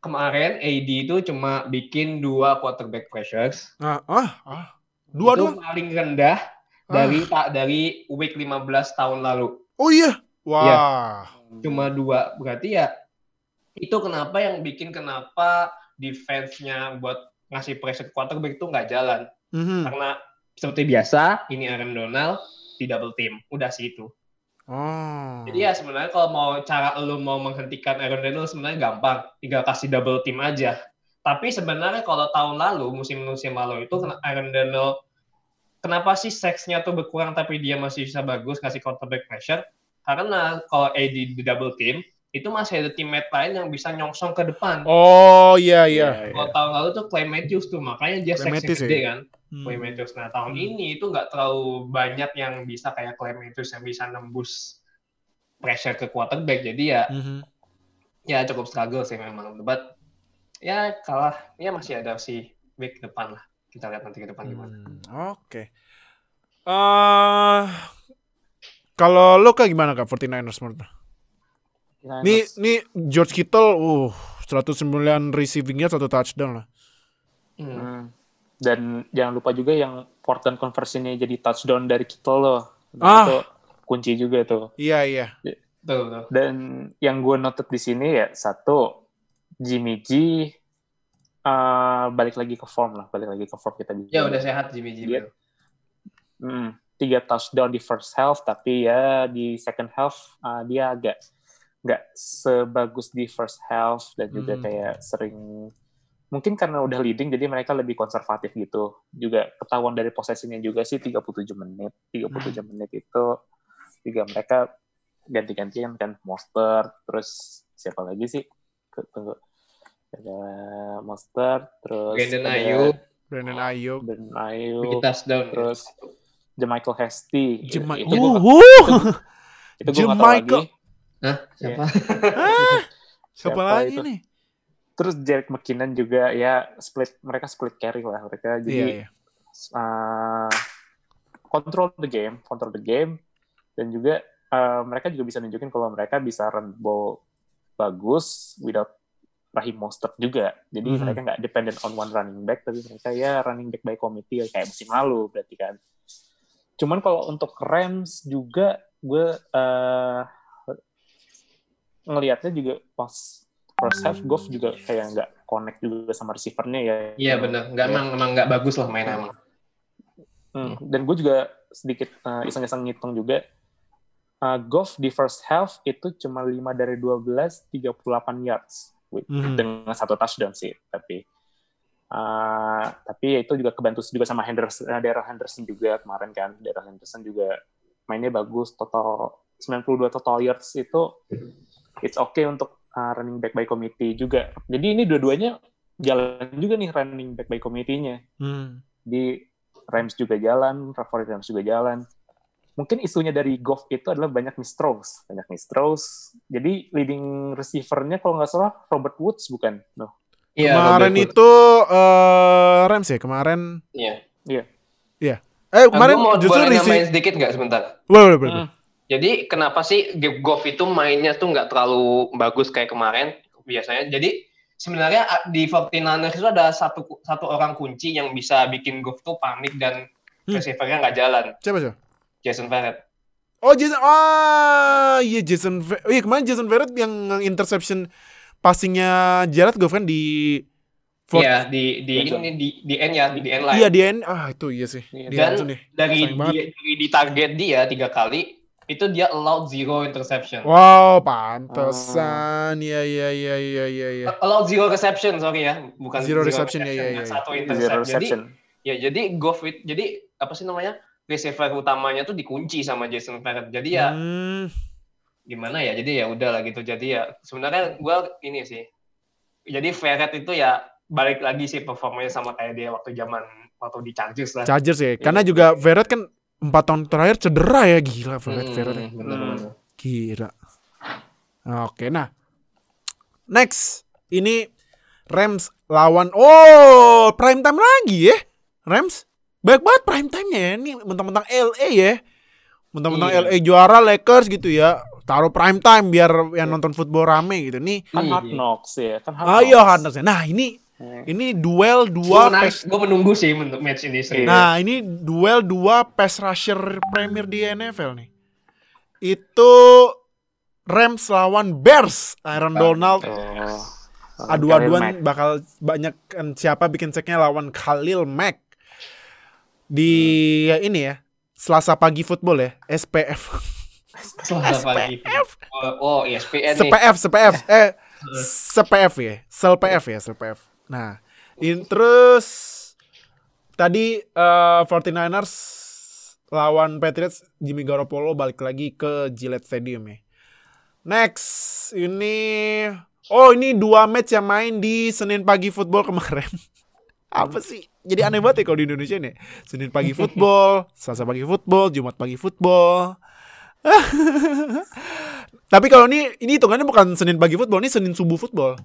kemarin AD itu cuma bikin dua quarterback pressures. Ah, ah, ah. Dua itu doang. paling rendah Ah. dari tak dari week 15 tahun lalu. Oh iya. Wah. Cuma dua. Berarti ya itu kenapa yang bikin kenapa defense-nya buat ngasih pressure quarterback itu nggak jalan. Mhm. Karena seperti biasa, ini Aaron Donald di double team. Udah sih itu. Oh. Jadi ya sebenarnya kalau mau cara lu mau menghentikan Aaron Donald sebenarnya gampang. Tinggal kasih double team aja. Tapi sebenarnya kalau tahun lalu, musim-musim lalu itu Aaron Donald kenapa sih seksnya tuh berkurang tapi dia masih bisa bagus kasih quarterback pressure? Karena kalau AD di double team, itu masih ada teammate lain yang bisa nyongsong ke depan. Oh, iya iya. Kalau tahun lalu tuh Clay Matthews tuh, makanya dia Clay Matthews gede ya? kan. Hmm. Clay Matthews. Nah tahun ini itu nggak terlalu banyak yang bisa kayak Clay Matthews yang bisa nembus pressure ke quarterback. Jadi ya Mhm. ya cukup struggle sih memang. But ya kalah, ya masih ada si week depan lah. Kita lihat nanti ke depan gimana. Hmm, Oke. Eh, kalau lo kayak gimana kak 49ers menurut lo? Nih, nih George Kittle, uh, 109 receivingnya satu touchdown lah. Hmm. Hmm. Dan jangan lupa juga yang fourth down conversion-nya jadi touchdown dari Kittle loh. Nah, Ah. Itu kunci juga tuh. Iya iya. Betul, betul. Dan yang gue noted di sini ya satu Jimmy G uh, balik lagi ke form lah, balik lagi ke form kita. Ya udah sehat Jimmy G. Iya. betul. Hmm, tiga touchdown di first half, tapi ya di second half uh, dia agak nggak sebagus di first half dan juga Hmm. kayak sering mungkin karena udah leading jadi mereka lebih konservatif gitu. Juga ketahuan dari posisinya juga sih 37 menit. 37 menit itu juga mereka ganti-gantian kan Monster terus siapa lagi sih tunggu ada Monster terus Brandon Ayuk, Brandon Ayuk. Brandon Ayuk touchdown. terus Jamichael Hasty Jema- itu gua Wuhu. itu gua nggak tahu Jamichael. lagi Hah? Siapa? Ah, Siapa Siapa lagi itu? nih? terus Jerick McKinnon juga ya split mereka split carry lah mereka Iya, jadi iya. uh, control the game, control the game, dan juga uh, mereka juga bisa nunjukin kalau mereka bisa run ball bagus without Rahim Mostert juga. Jadi Mhm. mereka nggak dependent on one running back, tapi mereka ya running back by committee kayak musim lalu berarti kan. Cuman kalau untuk Rams juga gue uh, ngelihatnya juga pas first half Goff juga kayak nggak connect juga sama receivernya ya. Iya benar. Nggak emang emang nggak bagus lah mainnya emang. Hmm, Dan gue juga sedikit uh, iseng-iseng ngitung juga. Uh, Goff di first half itu cuma 5 dari 12, 38 yards. With- Mhm. Dengan satu touchdown sih. Tapi uh, tapi ya itu juga kebantu juga sama Henderson, uh, Daryl Henderson juga kemarin kan. Daryl Henderson juga mainnya bagus. Total 92 total yards itu it's okay untuk uh, running back by committee juga. Jadi ini dua-duanya jalan juga nih running back by committee-nya Hmm. di Rams juga jalan, favorit Rams juga jalan. Mungkin isunya dari Goff itu adalah banyak miss throws, banyak miss throws. Jadi leading receiver-nya kalau nggak salah Robert Woods bukan? No. Iya. Kemarin Robert Woods. itu eh, Rams ya kemarin. Iya. Eh Nah, kemarin gua mau justru nambahin sedikit nggak sebentar? Boleh, boleh, boleh. Hmm. Jadi kenapa sih Goff itu mainnya tuh nggak terlalu bagus kayak kemarin biasanya? Jadi sebenarnya di 49ers itu ada satu satu orang kunci yang bisa bikin Goff tuh panik dan Hmm. receiver-nya nggak jalan. Siapa siapa? Jason Verrett. Oh Jason, ah iya Jason, Ve- oh, iya kemarin Jason Verrett yang interception passingnya Jared Goff kan di Fort- Iya di di Iya, ini di di end ya di end line. Iya di end, ah itu iya sih. Iya. Di Dan dari dia, dari di target dia tiga kali itu dia allowed zero interception. Wow, pantesan. Iya iya iya iya iya. iya. Allowed zero reception sorry ya, bukan Zero reception, ya, ya, dan ya. Satu Zero interception. Jadi reception. ya jadi Goff jadi apa sih namanya receiver utamanya tuh dikunci sama Jason Verrett. Jadi ya Hmm, gimana ya? Jadi ya udah lah gitu. Jadi ya sebenarnya gua ini sih. Jadi Verrett itu ya balik lagi sih performanya sama kayak dia waktu zaman waktu di Chargers lah. Chargers ya. Karena juga Verrett kan empat tahun terakhir cedera ya gila Verrett Hmm, Verrett. ya. bener-bener. Gila. Oke, nah. Next, ini Rams lawan Oh, prime time lagi ya. Rams. Banyak banget prime time-nya ya. Ini mentang-mentang LA ya. Mentang-mentang Iya. LA juara Lakers gitu ya. Taruh prime time biar yang nonton football rame gitu. Nih, Kan Iya. Hard Knocks ya, kan Hard ayo Knocks. Hunters. Nah, ini Hmm. Ini duel dua pass gue menunggu sih untuk match ini sih. Nah, ini duel dua pass rusher premier di NFL nih. Itu Rams lawan Bears, Aaron Donald. Oh. Adu-aduan bakal banyak kan siapa bikin seknya lawan Khalil Mack. Di ya ini ya, Selasa pagi football ya, SPF. Selasa pagi. Oh, oh ESPN nih. SPF, SPF. Eh, SPF ya, SelPF ya, SelPF. Nah, in, terus tadi eh, 49ers lawan Patriots Jimmy Garoppolo balik lagi ke Gillette Stadium ya. Next, ini oh ini dua match yang main di Senin pagi football kemarin. Apa sih? Jadi aneh banget ya kalau di Indonesia nih. Senin pagi football, Selasa pagi football, Jumat pagi football. Tapi kalau ini ini hitungannya bukan Senin pagi football, ini Senin subuh football.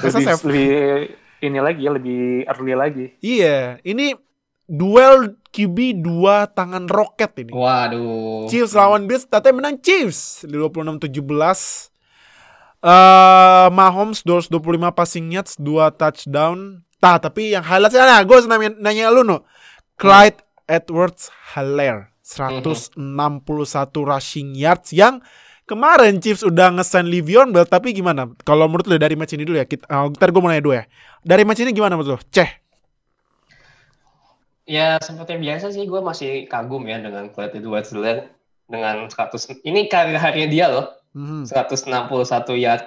Masa lebih, lebih ini lagi ya, lebih early lagi. Iya, ini duel QB dua tangan roket ini. waduh. Chiefs lawan Bills, ternyata menang Chiefs di 26-17. Eh Mahomes 225 passing yards, 2 touchdown. Tah, tapi yang highlightnya nah, gue nanya, nanya lu no. Clyde Edwards Helaire 161 rushing yards yang kemarin Chiefs udah ngesign Livion Bell tapi gimana? Kalau menurut lu dari match ini dulu ya. Kita, oh, ntar gue mau nanya dua ya. Dari match ini gimana menurut lu? Ceh. Ya seperti biasa sih gue masih kagum ya dengan Clyde Edwards Helaire dengan 100 ini karir harinya dia loh Mhm, 161 yard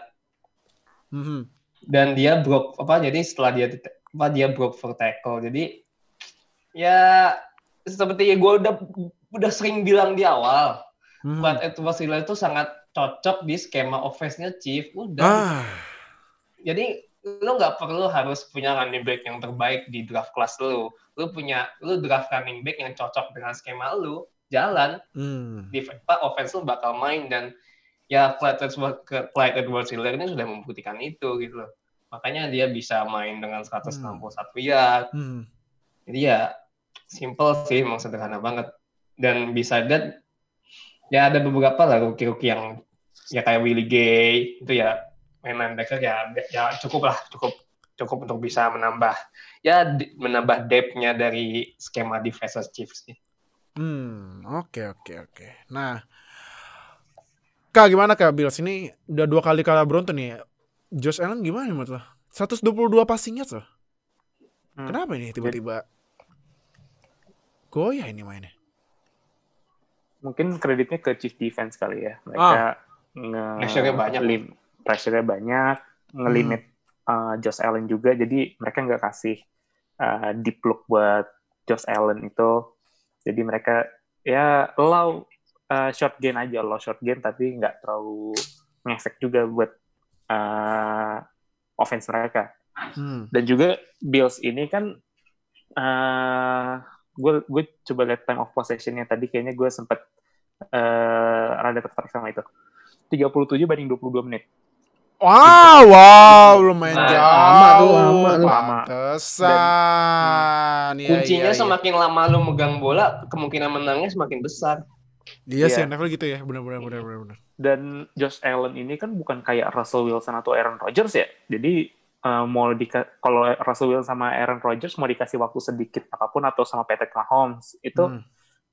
mhm. dan dia broke apa jadi setelah dia apa dia broke for tackle jadi ya seperti gue udah udah sering bilang di awal Hmm. Clyde Edwards Hiller itu sangat cocok di skema offense-nya Chief. Udah. Ah. Jadi lu nggak perlu harus punya running back yang terbaik di draft class lu. Lu punya lu draft running back yang cocok dengan skema lu, jalan Hmm. di offense lu bakal main dan ya Clyde Edwards, Clyde Edwards Hiller ini sudah membuktikan itu gitu loh. Makanya dia bisa main dengan 161 yard. Hmm. Jadi ya simple sih, emang sederhana banget. Dan bisa that ya ada beberapa lah rookie-rookie yang ya kayak Willie Gay itu ya main linebacker ya ya cukup lah cukup cukup untuk bisa menambah ya di- menambah depth-nya dari skema defense Chiefs sih. Hmm, oke oke oke. Nah, Kak gimana Kak Bills ini udah dua kali kalah beruntun nih. Josh Allen gimana menurut lo? 122 passing yards loh. Hmm. Kenapa ini tiba-tiba goyah ini mainnya? Mungkin kreditnya ke Chief Defense kali ya. Mereka nge Pressure-nya banyak. lim- pressure-nya banyak, ngelimit uh, Josh Allen juga. Jadi mereka nggak kasih uh, deep look buat Josh Allen itu. Jadi mereka ya allow uh, short gain aja, low short gain tapi nggak terlalu ngefek juga buat uh, offense mereka. Hmm. Dan juga Bills ini kan gue gue coba lihat time of possession-nya tadi kayaknya gue sempet eh rada tertarik sama itu. 37 banding 22 menit. Wow, wow, lumayan Nah, jauh. lama tuh, lama tuh. Pantesan. Iya, Kuncinya iya, iya. semakin lama lu megang bola, kemungkinan menangnya semakin besar. Iya sih, Iya. NFL gitu ya, benar-benar benar-benar. benar. Dan Josh Allen ini kan bukan kayak Russell Wilson atau Aaron Rodgers ya. Jadi eh, mau di kalau Russell Wilson sama Aaron Rodgers mau dikasih waktu sedikit apa pun atau sama Patrick Mahomes itu Hmm.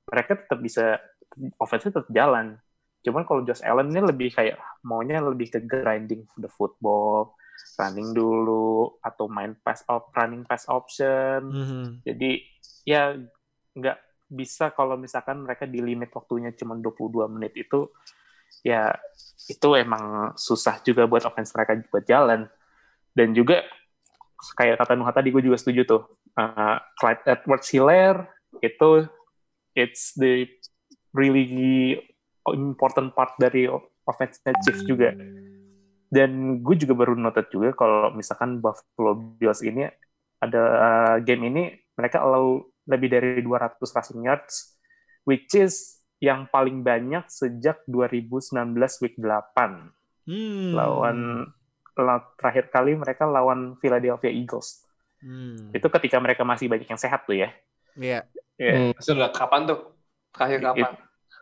mereka tetap bisa offense tetap jalan. Cuman kalau Josh Allen ini lebih kayak maunya lebih ke grinding the football, running dulu atau main pass op, running pass option. Mhm. Jadi ya nggak bisa kalau misalkan mereka di limit waktunya cuma 22 menit itu ya itu emang susah juga buat offense mereka buat jalan. Dan juga kayak kata Nuha tadi gue juga setuju tuh. Uh, Clyde Edwards Hilaire itu it's the really important part dari offense Chiefs juga. Dan gue juga baru noted juga kalau misalkan Buffalo Bills ini ada uh, game ini mereka allow lebih dari 200 rushing yards which is yang paling banyak sejak 2019 week 8 Hmm. lawan la- terakhir kali mereka lawan Philadelphia Eagles. Hmm. Itu ketika mereka masih banyak yang sehat tuh ya. Iya. Ya, Hmm. Sudah kapan tuh? Terakhir kapan?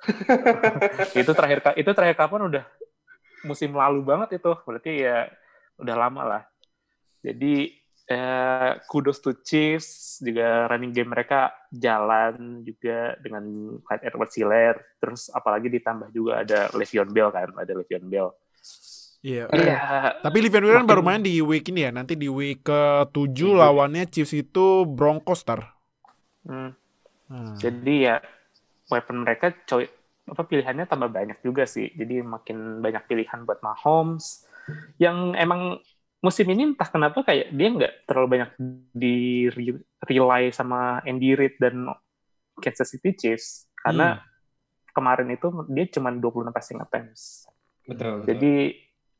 itu terakhir itu terakhir kapan udah musim lalu banget itu. Berarti ya udah lama lah. Jadi eh, kudos to Chiefs juga running game mereka jalan juga dengan Clyde Edwards Helaire terus apalagi ditambah juga ada Le'Veon Bell kan ada Le'Veon Bell Iya. Iya, Tapi Livian Williams Makin- baru main di week ini ya. Nanti di week ke-7 lawannya Chiefs itu Broncos tar. hmm. Hmm. jadi ya weapon mereka coy apa pilihannya tambah banyak juga sih jadi makin banyak pilihan buat Mahomes yang emang musim ini entah kenapa kayak dia nggak terlalu banyak di re- rely sama Andy Reid dan Kansas City Chiefs karena kemarin itu dia cuma 26 passing attempts Betul. betul.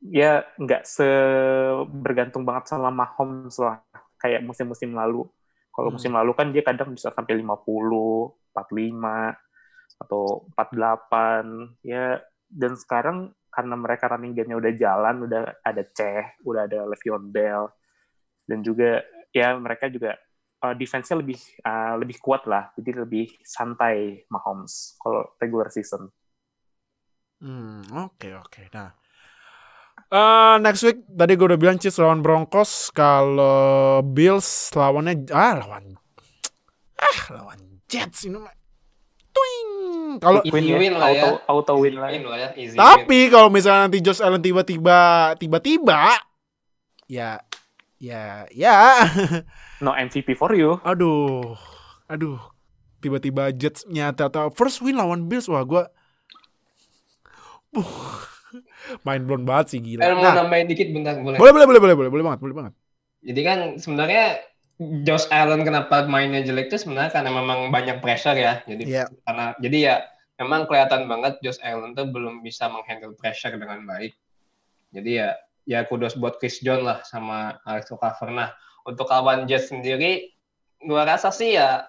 Ya nggak se bergantung banget sama Mahomes lah kayak musim-musim lalu. Kalau Hmm. musim lalu kan dia kadang bisa sampai 50, 45 atau 48 ya dan sekarang karena mereka running game-nya udah jalan, udah ada Ceh, udah ada Le'Veon Bell dan juga ya mereka juga uh, defense-nya lebih uh, lebih kuat lah. Jadi lebih santai Mahomes kalau regular season. Hmm, oke oke. Nah, eh next week tadi gue udah bilang Chiefs lawan Broncos, kalau Bills lawannya ah lawan ah lawan Jets ini mah. Twing. Kalau Win ya, win lah ya. auto, auto win lah. Win lah ya, easy tapi kalau misalnya nanti Josh Allen tiba-tiba tiba-tiba ya ya ya No MVP for you. aduh aduh tiba-tiba Jets nyata atau first win lawan Bills wah gue main blown banget sih gila. Mau Nah, nambahin dikit bentar boleh. boleh boleh boleh boleh boleh boleh banget boleh banget. Jadi kan sebenarnya Josh Allen kenapa mainnya jelek itu sebenarnya karena memang banyak pressure ya. Jadi Iya. karena jadi ya memang kelihatan banget Josh Allen tuh belum bisa menghandle pressure dengan baik. Jadi ya ya kudos buat Chris John lah sama Alex Okafor. Nah, untuk lawan Jets sendiri, gua rasa sih ya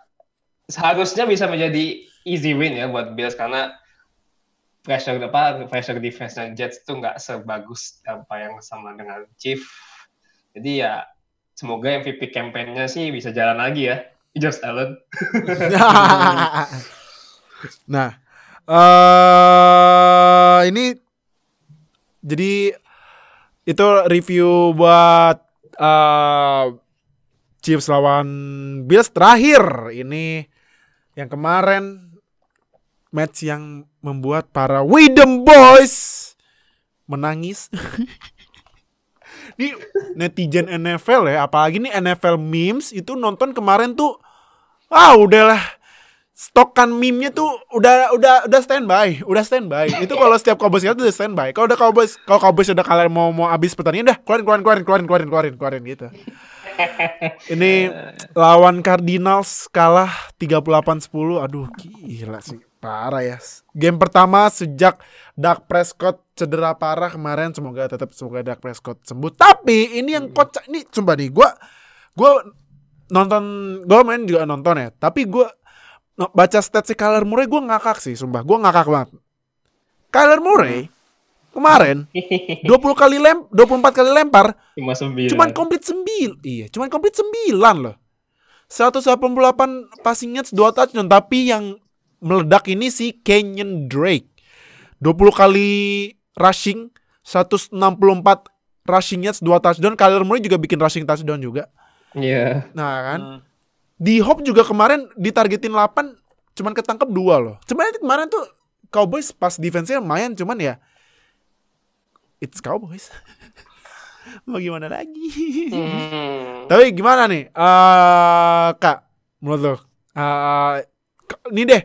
seharusnya bisa menjadi easy win ya buat Bills karena pressure apa pressure defense Jets tuh nggak sebagus apa yang sama dengan Chief. Jadi ya semoga MVP campaign-nya sih bisa jalan lagi ya, Josh Allen. nah, uh, ini jadi itu review buat uh, Chiefs lawan Bills terakhir ini yang kemarin match yang membuat para Widem Boys menangis. Ini netizen NFL ya, apalagi nih NFL memes itu nonton kemarin tuh ah udahlah stokan meme-nya tuh udah udah udah standby, udah standby. Itu kalau setiap Cowboys itu udah standby. Kalau udah Cowboys, kalau Cowboys udah kalian mau mau habis pertandingan udah keluarin keluarin keluarin keluarin keluarin keluarin keluarin gitu. Ini lawan Cardinals kalah 38-10. Aduh, gila sih. Parah ya. Game pertama sejak Dak Prescott cedera parah kemarin. Semoga tetap semoga Dak Prescott sembuh. Tapi ini yang kocak ini coba nih gua gua nonton gua main juga nonton ya. Tapi gua baca stats si Kyler Murray gua ngakak sih, sumpah. Gua ngakak banget. Kyler Murray kemarin 20 kali lem 24 kali lempar Cuma sembilan. cuman komplit 9 iya cuman komplit 9 loh 188 passing yards 2 touchdown tapi yang meledak ini si Kenyon Drake. 20 kali rushing 164 rushing yards 2 touchdown. Kyler Murray juga bikin rushing touchdown juga. Iya. nah kan? Hmm. di Hop juga kemarin ditargetin 8 cuman ketangkep 2 loh. Cuman kemarin tuh Cowboys pas defense-nya lumayan cuman ya it's Cowboys. Mau gimana lagi? Hmm. Tapi gimana nih, eh kak, menurut lo? K- ini deh,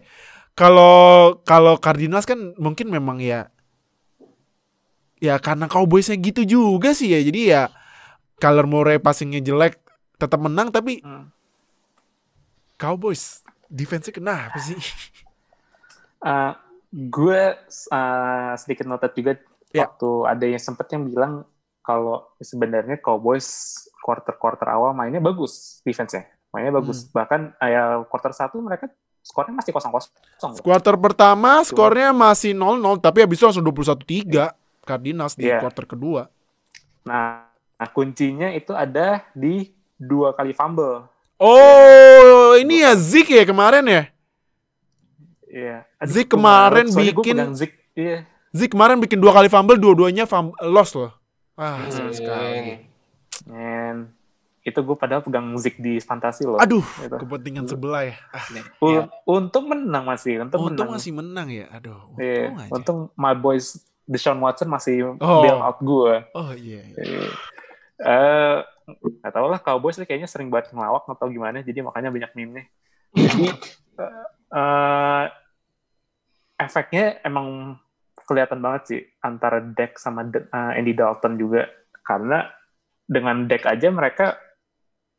kalau kalau Cardinals kan mungkin memang ya, ya karena Cowboysnya gitu juga sih ya, jadi ya Kyler Murray passingnya jelek, tetap menang tapi Hmm. Cowboys defense-nya kenapa sih? Uh, gue uh, sedikit noted juga Ya. waktu ada yang sempet yang bilang kalau sebenarnya Cowboys quarter-quarter awal mainnya bagus defense-nya. Mainnya bagus. Hmm. Bahkan uh, ya quarter satu mereka skornya masih kosong-kosong. Quarter pertama skornya masih 0-0, tapi habis itu langsung 21-3 Cardinals di Iya. quarter kedua. Nah, nah, kuncinya itu ada di dua kali fumble. Oh, ini ya Zik ya kemarin ya? Iya. Zik gua kemarin bikin- Zik. Iya. Zik kemarin bikin dua kali fumble, dua-duanya fum- loss loh. Ah, Hmm. sekali. And itu gue padahal pegang Zik di fantasi loh. Aduh, Gitu. kepentingan sebelah ya. Ah, Un- Untung menang masih. Untung, untung menang. masih menang ya. Aduh, untung Iya, aja. untung my boys Deshaun Watson masih Oh. bail out gue. Oh iya. iya. Eh, nggak tahu lah Cowboys nih kayaknya sering banget ngelawak atau gimana, jadi makanya banyak meme-nya. Jadi eh, eh, efeknya emang kelihatan banget sih antara Dak sama De- eh, Andy Dalton juga karena dengan Dak aja mereka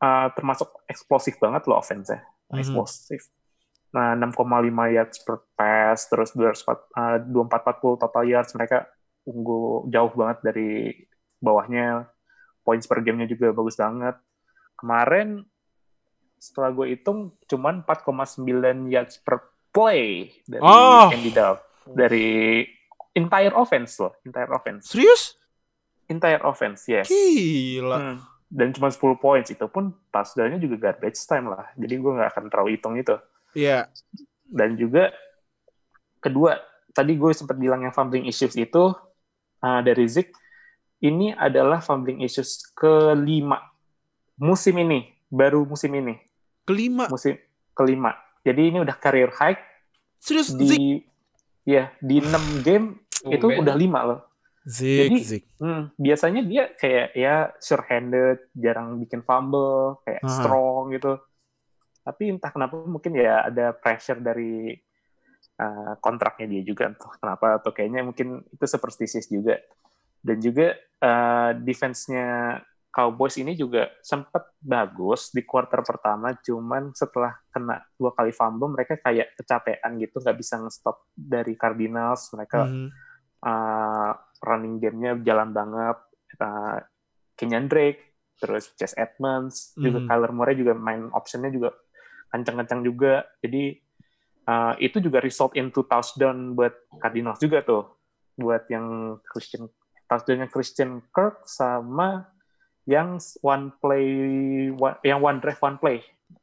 eh, termasuk eksplosif banget loh offense-nya, Mhm. eksplosif. Nah, 6,5 yards per pass, terus 240, eh, 2440 total yards, mereka unggul jauh banget dari bawahnya. Points per game-nya juga bagus banget. Kemarin, setelah gue hitung, cuman 4,9 yards per play dari Oh. Andy Dalton. Dari entire offense loh, entire offense. Serius? Entire offense, yes. Gila. Hmm. Dan cuma 10 points, itu pun touchdown-nya juga garbage time lah. Jadi gue nggak akan terlalu hitung itu. Iya. Dan juga kedua, tadi gue sempat bilang yang fumbling issues itu uh, dari Zik, ini adalah fumbling issues kelima musim ini, baru musim ini, Kelima. musim kelima. Jadi ini udah career high Serius Zik. di ya di 6 game itu Tumben. udah lima loh. Zik, Jadi- Zik. Hmm, biasanya dia kayak ya sure-handed, jarang bikin fumble, kayak Aha. strong gitu. Tapi entah kenapa mungkin ya ada pressure dari uh, kontraknya dia juga entah kenapa atau kayaknya mungkin itu superstitious juga. Dan juga uh, defense-nya Cowboys ini juga sempat bagus di quarter pertama, cuman setelah kena dua kali fumble mereka kayak kecapean gitu, nggak bisa nge-stop dari Cardinals. Mereka Mhm. uh, running game-nya jalan banget. Uh, Kenyan Drake, terus Chase Edmonds, juga Mhm. Kyler Murray juga main optionnya juga kencang-kencang juga. Jadi uh, itu juga result into touchdown buat Cardinals juga tuh, buat yang Christian touchdownnya Christian Kirk sama yang one play, one- yang one drive one play,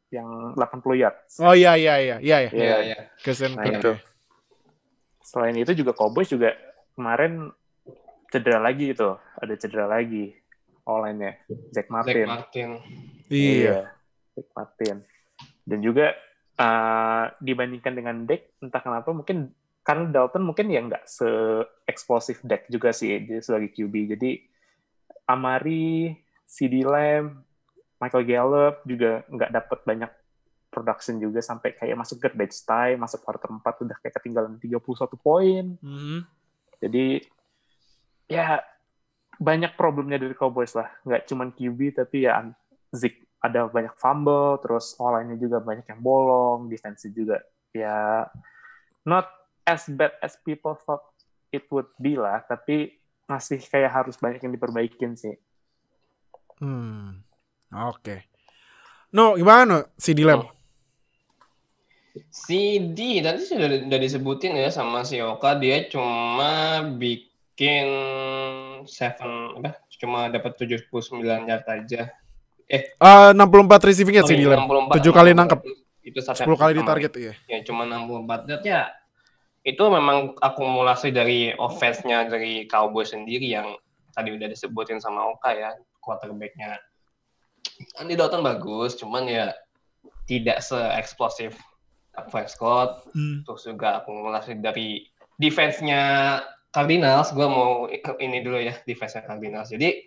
yang 80 yards. Oh iya iya iya iya ya. Iya. Iya, iya. Christian Nah, Kirk itu. ya. Selain itu juga Cowboys juga kemarin cedera lagi itu, ada cedera lagi online-nya, Jack Zach Martin. Martin. Iya. Jack Martin. Dan juga uh, dibandingkan dengan Deck, entah kenapa mungkin karena Dalton mungkin ya nggak se-eksplosif Deck juga sih dia sebagai QB. Jadi Amari, CD Lamb, Michael Gallup juga nggak dapat banyak production juga sampai kayak masuk garbage time, masuk quarter 4 udah kayak ketinggalan 31 poin. Mhm. Jadi ya banyak problemnya dari Cowboys lah. Nggak cuma QB tapi ya Zeke ada banyak fumble, terus online-nya juga banyak yang bolong, defense juga ya not as bad as people thought it would be lah, tapi masih kayak harus banyak yang diperbaikin sih. Hmm. Oke. No, gimana no? CD Lamb? CD tadi sudah udah disebutin ya sama si Oka dia cuma bikin seven apa cuma dapat 79 yard aja. Eh, 64 receiving ya CD Lamb. 64, 7 kali nangkep. Itu satu 10 kali di target ya. Ya cuma 64 yard ya. Itu memang akumulasi dari offense-nya dari Cowboys sendiri yang tadi udah disebutin sama Oka ya, quarterback-nya. Andy Dalton bagus, cuman ya tidak se-eksplosif Dak Prescott. Hmm. terus juga akumulasi dari defense-nya Cardinals, gue mau ini dulu ya defense-nya Cardinals. Jadi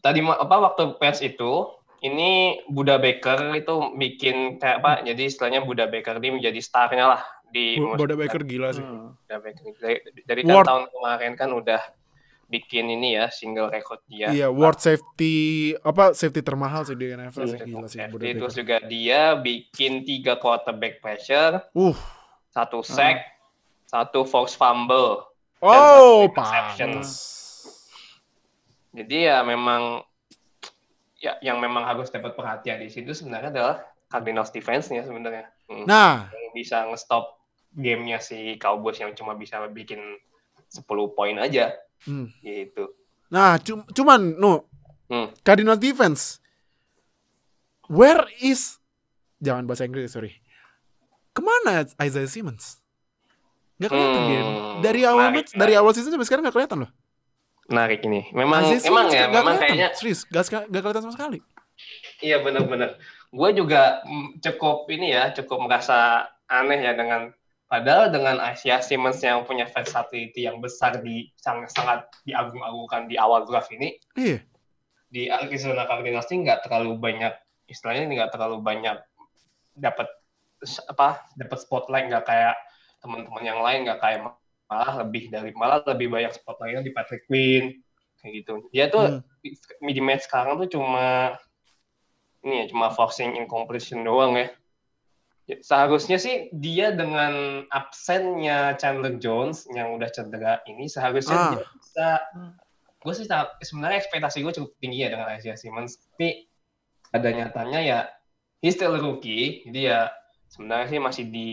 tadi apa waktu patch itu ini Buda Baker itu bikin kayak apa? Jadi istilahnya Buda Baker ini menjadi starnya lah di Bu- Boda musim- Baker gila sih. Hmm. Buda Baker. Dari, dari kan Ward. tahun kemarin kan udah bikin ini ya single record dia. Iya, world safety apa safety termahal sih di NFL sih Safety, gila sih Terus Baker. juga dia bikin tiga quarterback pressure, Uh. satu sack, satu force fumble. Oh, interception. Jadi ya memang ya yang memang harus dapat perhatian di situ sebenarnya adalah Cardinals defense-nya sebenarnya. Hmm. Nah, Yang bisa nge-stop gamenya si Cowboys yang cuma bisa bikin 10 poin aja hmm. gitu. nah cum- cuman no Hmm. Cardinals defense. Where is jangan bahasa Inggris sorry. Ke mana Isaiah Simmons? Gak kelihatan Hmm, dia. Dari awal menarik, match, dari awal season sampai sekarang gak kelihatan loh. Menarik ini. Memang Isaiah emang ya, nggak memang kayaknya serius gak, gak kelihatan sama sekali. Iya benar-benar. Gue juga mm, cukup ini ya, cukup merasa aneh ya dengan padahal dengan Asia Simmons yang punya versatility yang besar di sangat sangat diagung-agungkan di awal draft ini Iya. di Arizona Cardinals ini nggak terlalu banyak istilahnya nggak terlalu banyak dapat apa dapat spotlight nggak kayak teman-teman yang lain nggak kayak malah lebih dari malah lebih banyak spotlightnya di Patrick Quinn kayak gitu dia tuh Hmm. di match sekarang tuh cuma ini ya cuma forcing incompletion doang ya. Ya, Seharusnya sih dia dengan absennya Chandler Jones yang udah cedera ini seharusnya Ah. dia bisa gue sih sebenarnya ekspektasi gue cukup tinggi ya dengan Isaiah Simmons tapi pada nyatanya ya he's still rookie jadi ya sebenarnya sih masih di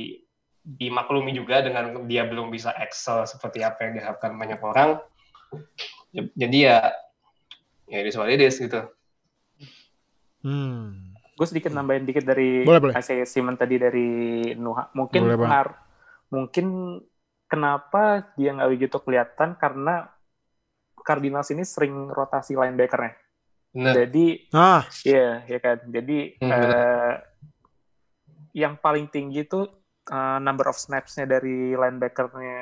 dimaklumi juga dengan dia belum bisa excel seperti apa yang diharapkan banyak orang Ya- jadi ya ya it is what it is gitu Hmm. Gue sedikit nambahin dikit dari Boleh, boleh. Isaiah Simon tadi dari Nuha. Mungkin Boleh, mungkin kenapa dia nggak begitu kelihatan karena Cardinals ini sering rotasi linebackernya. bener Jadi Ah, Iya, ya kan. Jadi Hmm, eh, yang paling tinggi itu eh, number of snaps-nya dari linebackernya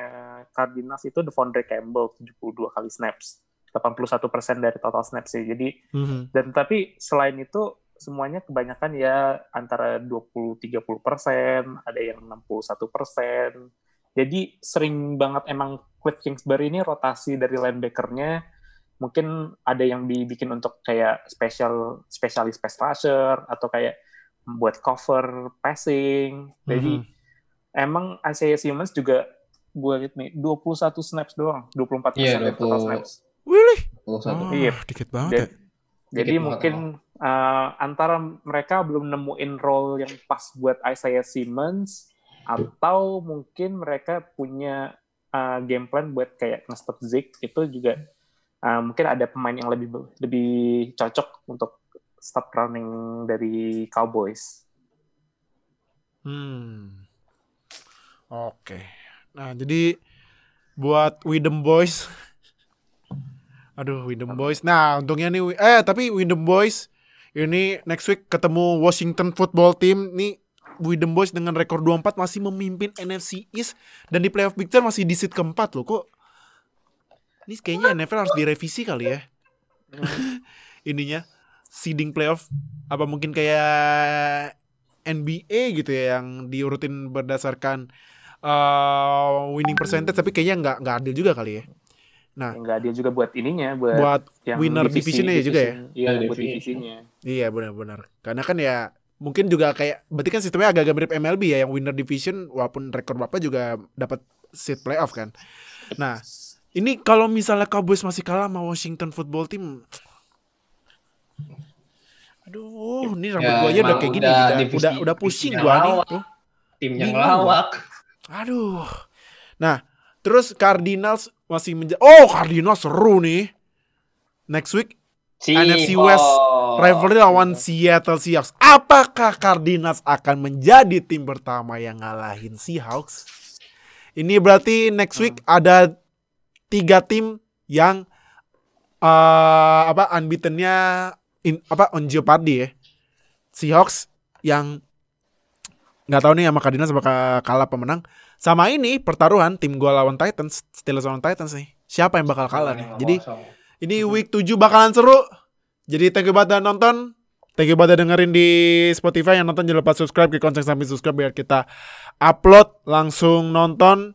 Cardinals itu Devondre Campbell 72 kali snaps. 81% dari total snaps sih. Jadi mhm. dan tapi selain itu semuanya kebanyakan ya antara 20-30 persen, ada yang 61 persen. Jadi sering banget emang Cliff Kingsbury ini rotasi dari linebackernya mungkin ada yang dibikin untuk kayak special spesialis pass rusher atau kayak buat cover passing. Jadi Mhm. Emang Isaiah Simmons juga gue liat nih 21 snaps doang, 24 Iya, persen total 20. snaps. Willy. Oh, satu. Oh, Iya. dikit banget Dan- ya. Jadi Dikit mungkin uh, antara mereka belum nemuin role yang pas buat Isaiah Simmons atau mungkin mereka punya uh, game plan buat kayak nge-stop Zeke itu juga uh, mungkin ada pemain yang lebih lebih cocok untuk stop running dari Cowboys. Hmm. Oke. Nah, jadi buat Widem Boys Aduh, Widem Boys. Nah, untungnya nih eh tapi Widem Boys ini next week ketemu Washington Football Team nih Widem Boys dengan rekor 24 masih memimpin NFC East dan di playoff picture masih di seat keempat loh kok. Ini kayaknya NFL harus direvisi kali ya. Ininya seeding playoff apa mungkin kayak NBA gitu ya yang diurutin berdasarkan uh, winning percentage tapi kayaknya nggak nggak adil juga kali ya. Nah. Enggak adil juga buat ininya buat, Buat yang winner divisi- divisionnya juga ya? division. Iya, Ya, buat divisi. divisinya. Iya benar-benar. Karena kan ya mungkin juga kayak berarti kan sistemnya agak-agak mirip MLB ya yang winner division walaupun rekor bapak juga dapat seat playoff kan. Nah, ini kalau misalnya Cowboys masih kalah sama Washington Football Team Aduh, ini rambut Ya, gua aja udah kayak gini, udah udah udah, pusing gua nih. Tim yang lawak. Aduh. Nah, terus Cardinals masih menja Oh, Cardinals seru nih. Next week NFC West rivalry lawan Seattle Seahawks. Apakah Cardinals akan menjadi tim pertama yang ngalahin Seahawks? Ini berarti next week ada tiga tim yang eh apa unbeatennya in, apa on jeopardy ya. Seahawks yang nggak tahu nih sama Cardinals bakal kalah pemenang. Sama ini pertaruhan tim gua lawan Titans, Steelers lawan Titans nih. Siapa yang bakal kalah nih? Jadi ini week 7 bakalan seru. Jadi thank you banget udah nonton. Thank you banget udah dengerin di Spotify yang nonton jangan lupa subscribe ke konten samping subscribe biar kita upload langsung nonton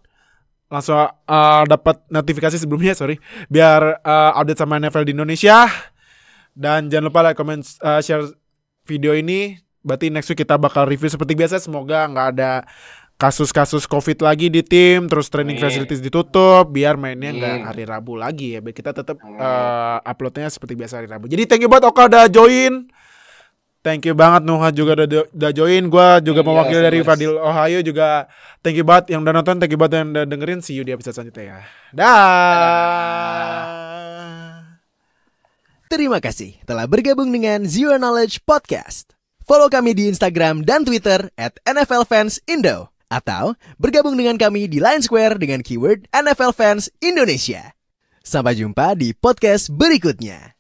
langsung uh, dapat notifikasi sebelumnya sorry biar uh, update sama NFL di Indonesia dan jangan lupa like comment uh, share video ini berarti next week kita bakal review seperti biasa. Semoga nggak ada kasus-kasus covid lagi di tim terus training Amin. facilities ditutup biar mainnya nggak hari Rabu lagi ya. Biar kita tetap uh, uploadnya seperti biasa hari Rabu. Jadi thank you banget Oka udah join. Thank you banget Nuha juga udah, udah join. Gua juga Iya, mewakili dari. Fadil Ohio juga. Thank you banget yang udah nonton Thank you banget yang udah dengerin. See you di episode selanjutnya ya. Dah. Terima kasih telah bergabung dengan Zero Knowledge Podcast. Follow kami di Instagram dan Twitter at NFL Fans Indo. Atau bergabung dengan kami di Line Square dengan keyword NFL Fans Indonesia. Sampai jumpa di podcast berikutnya.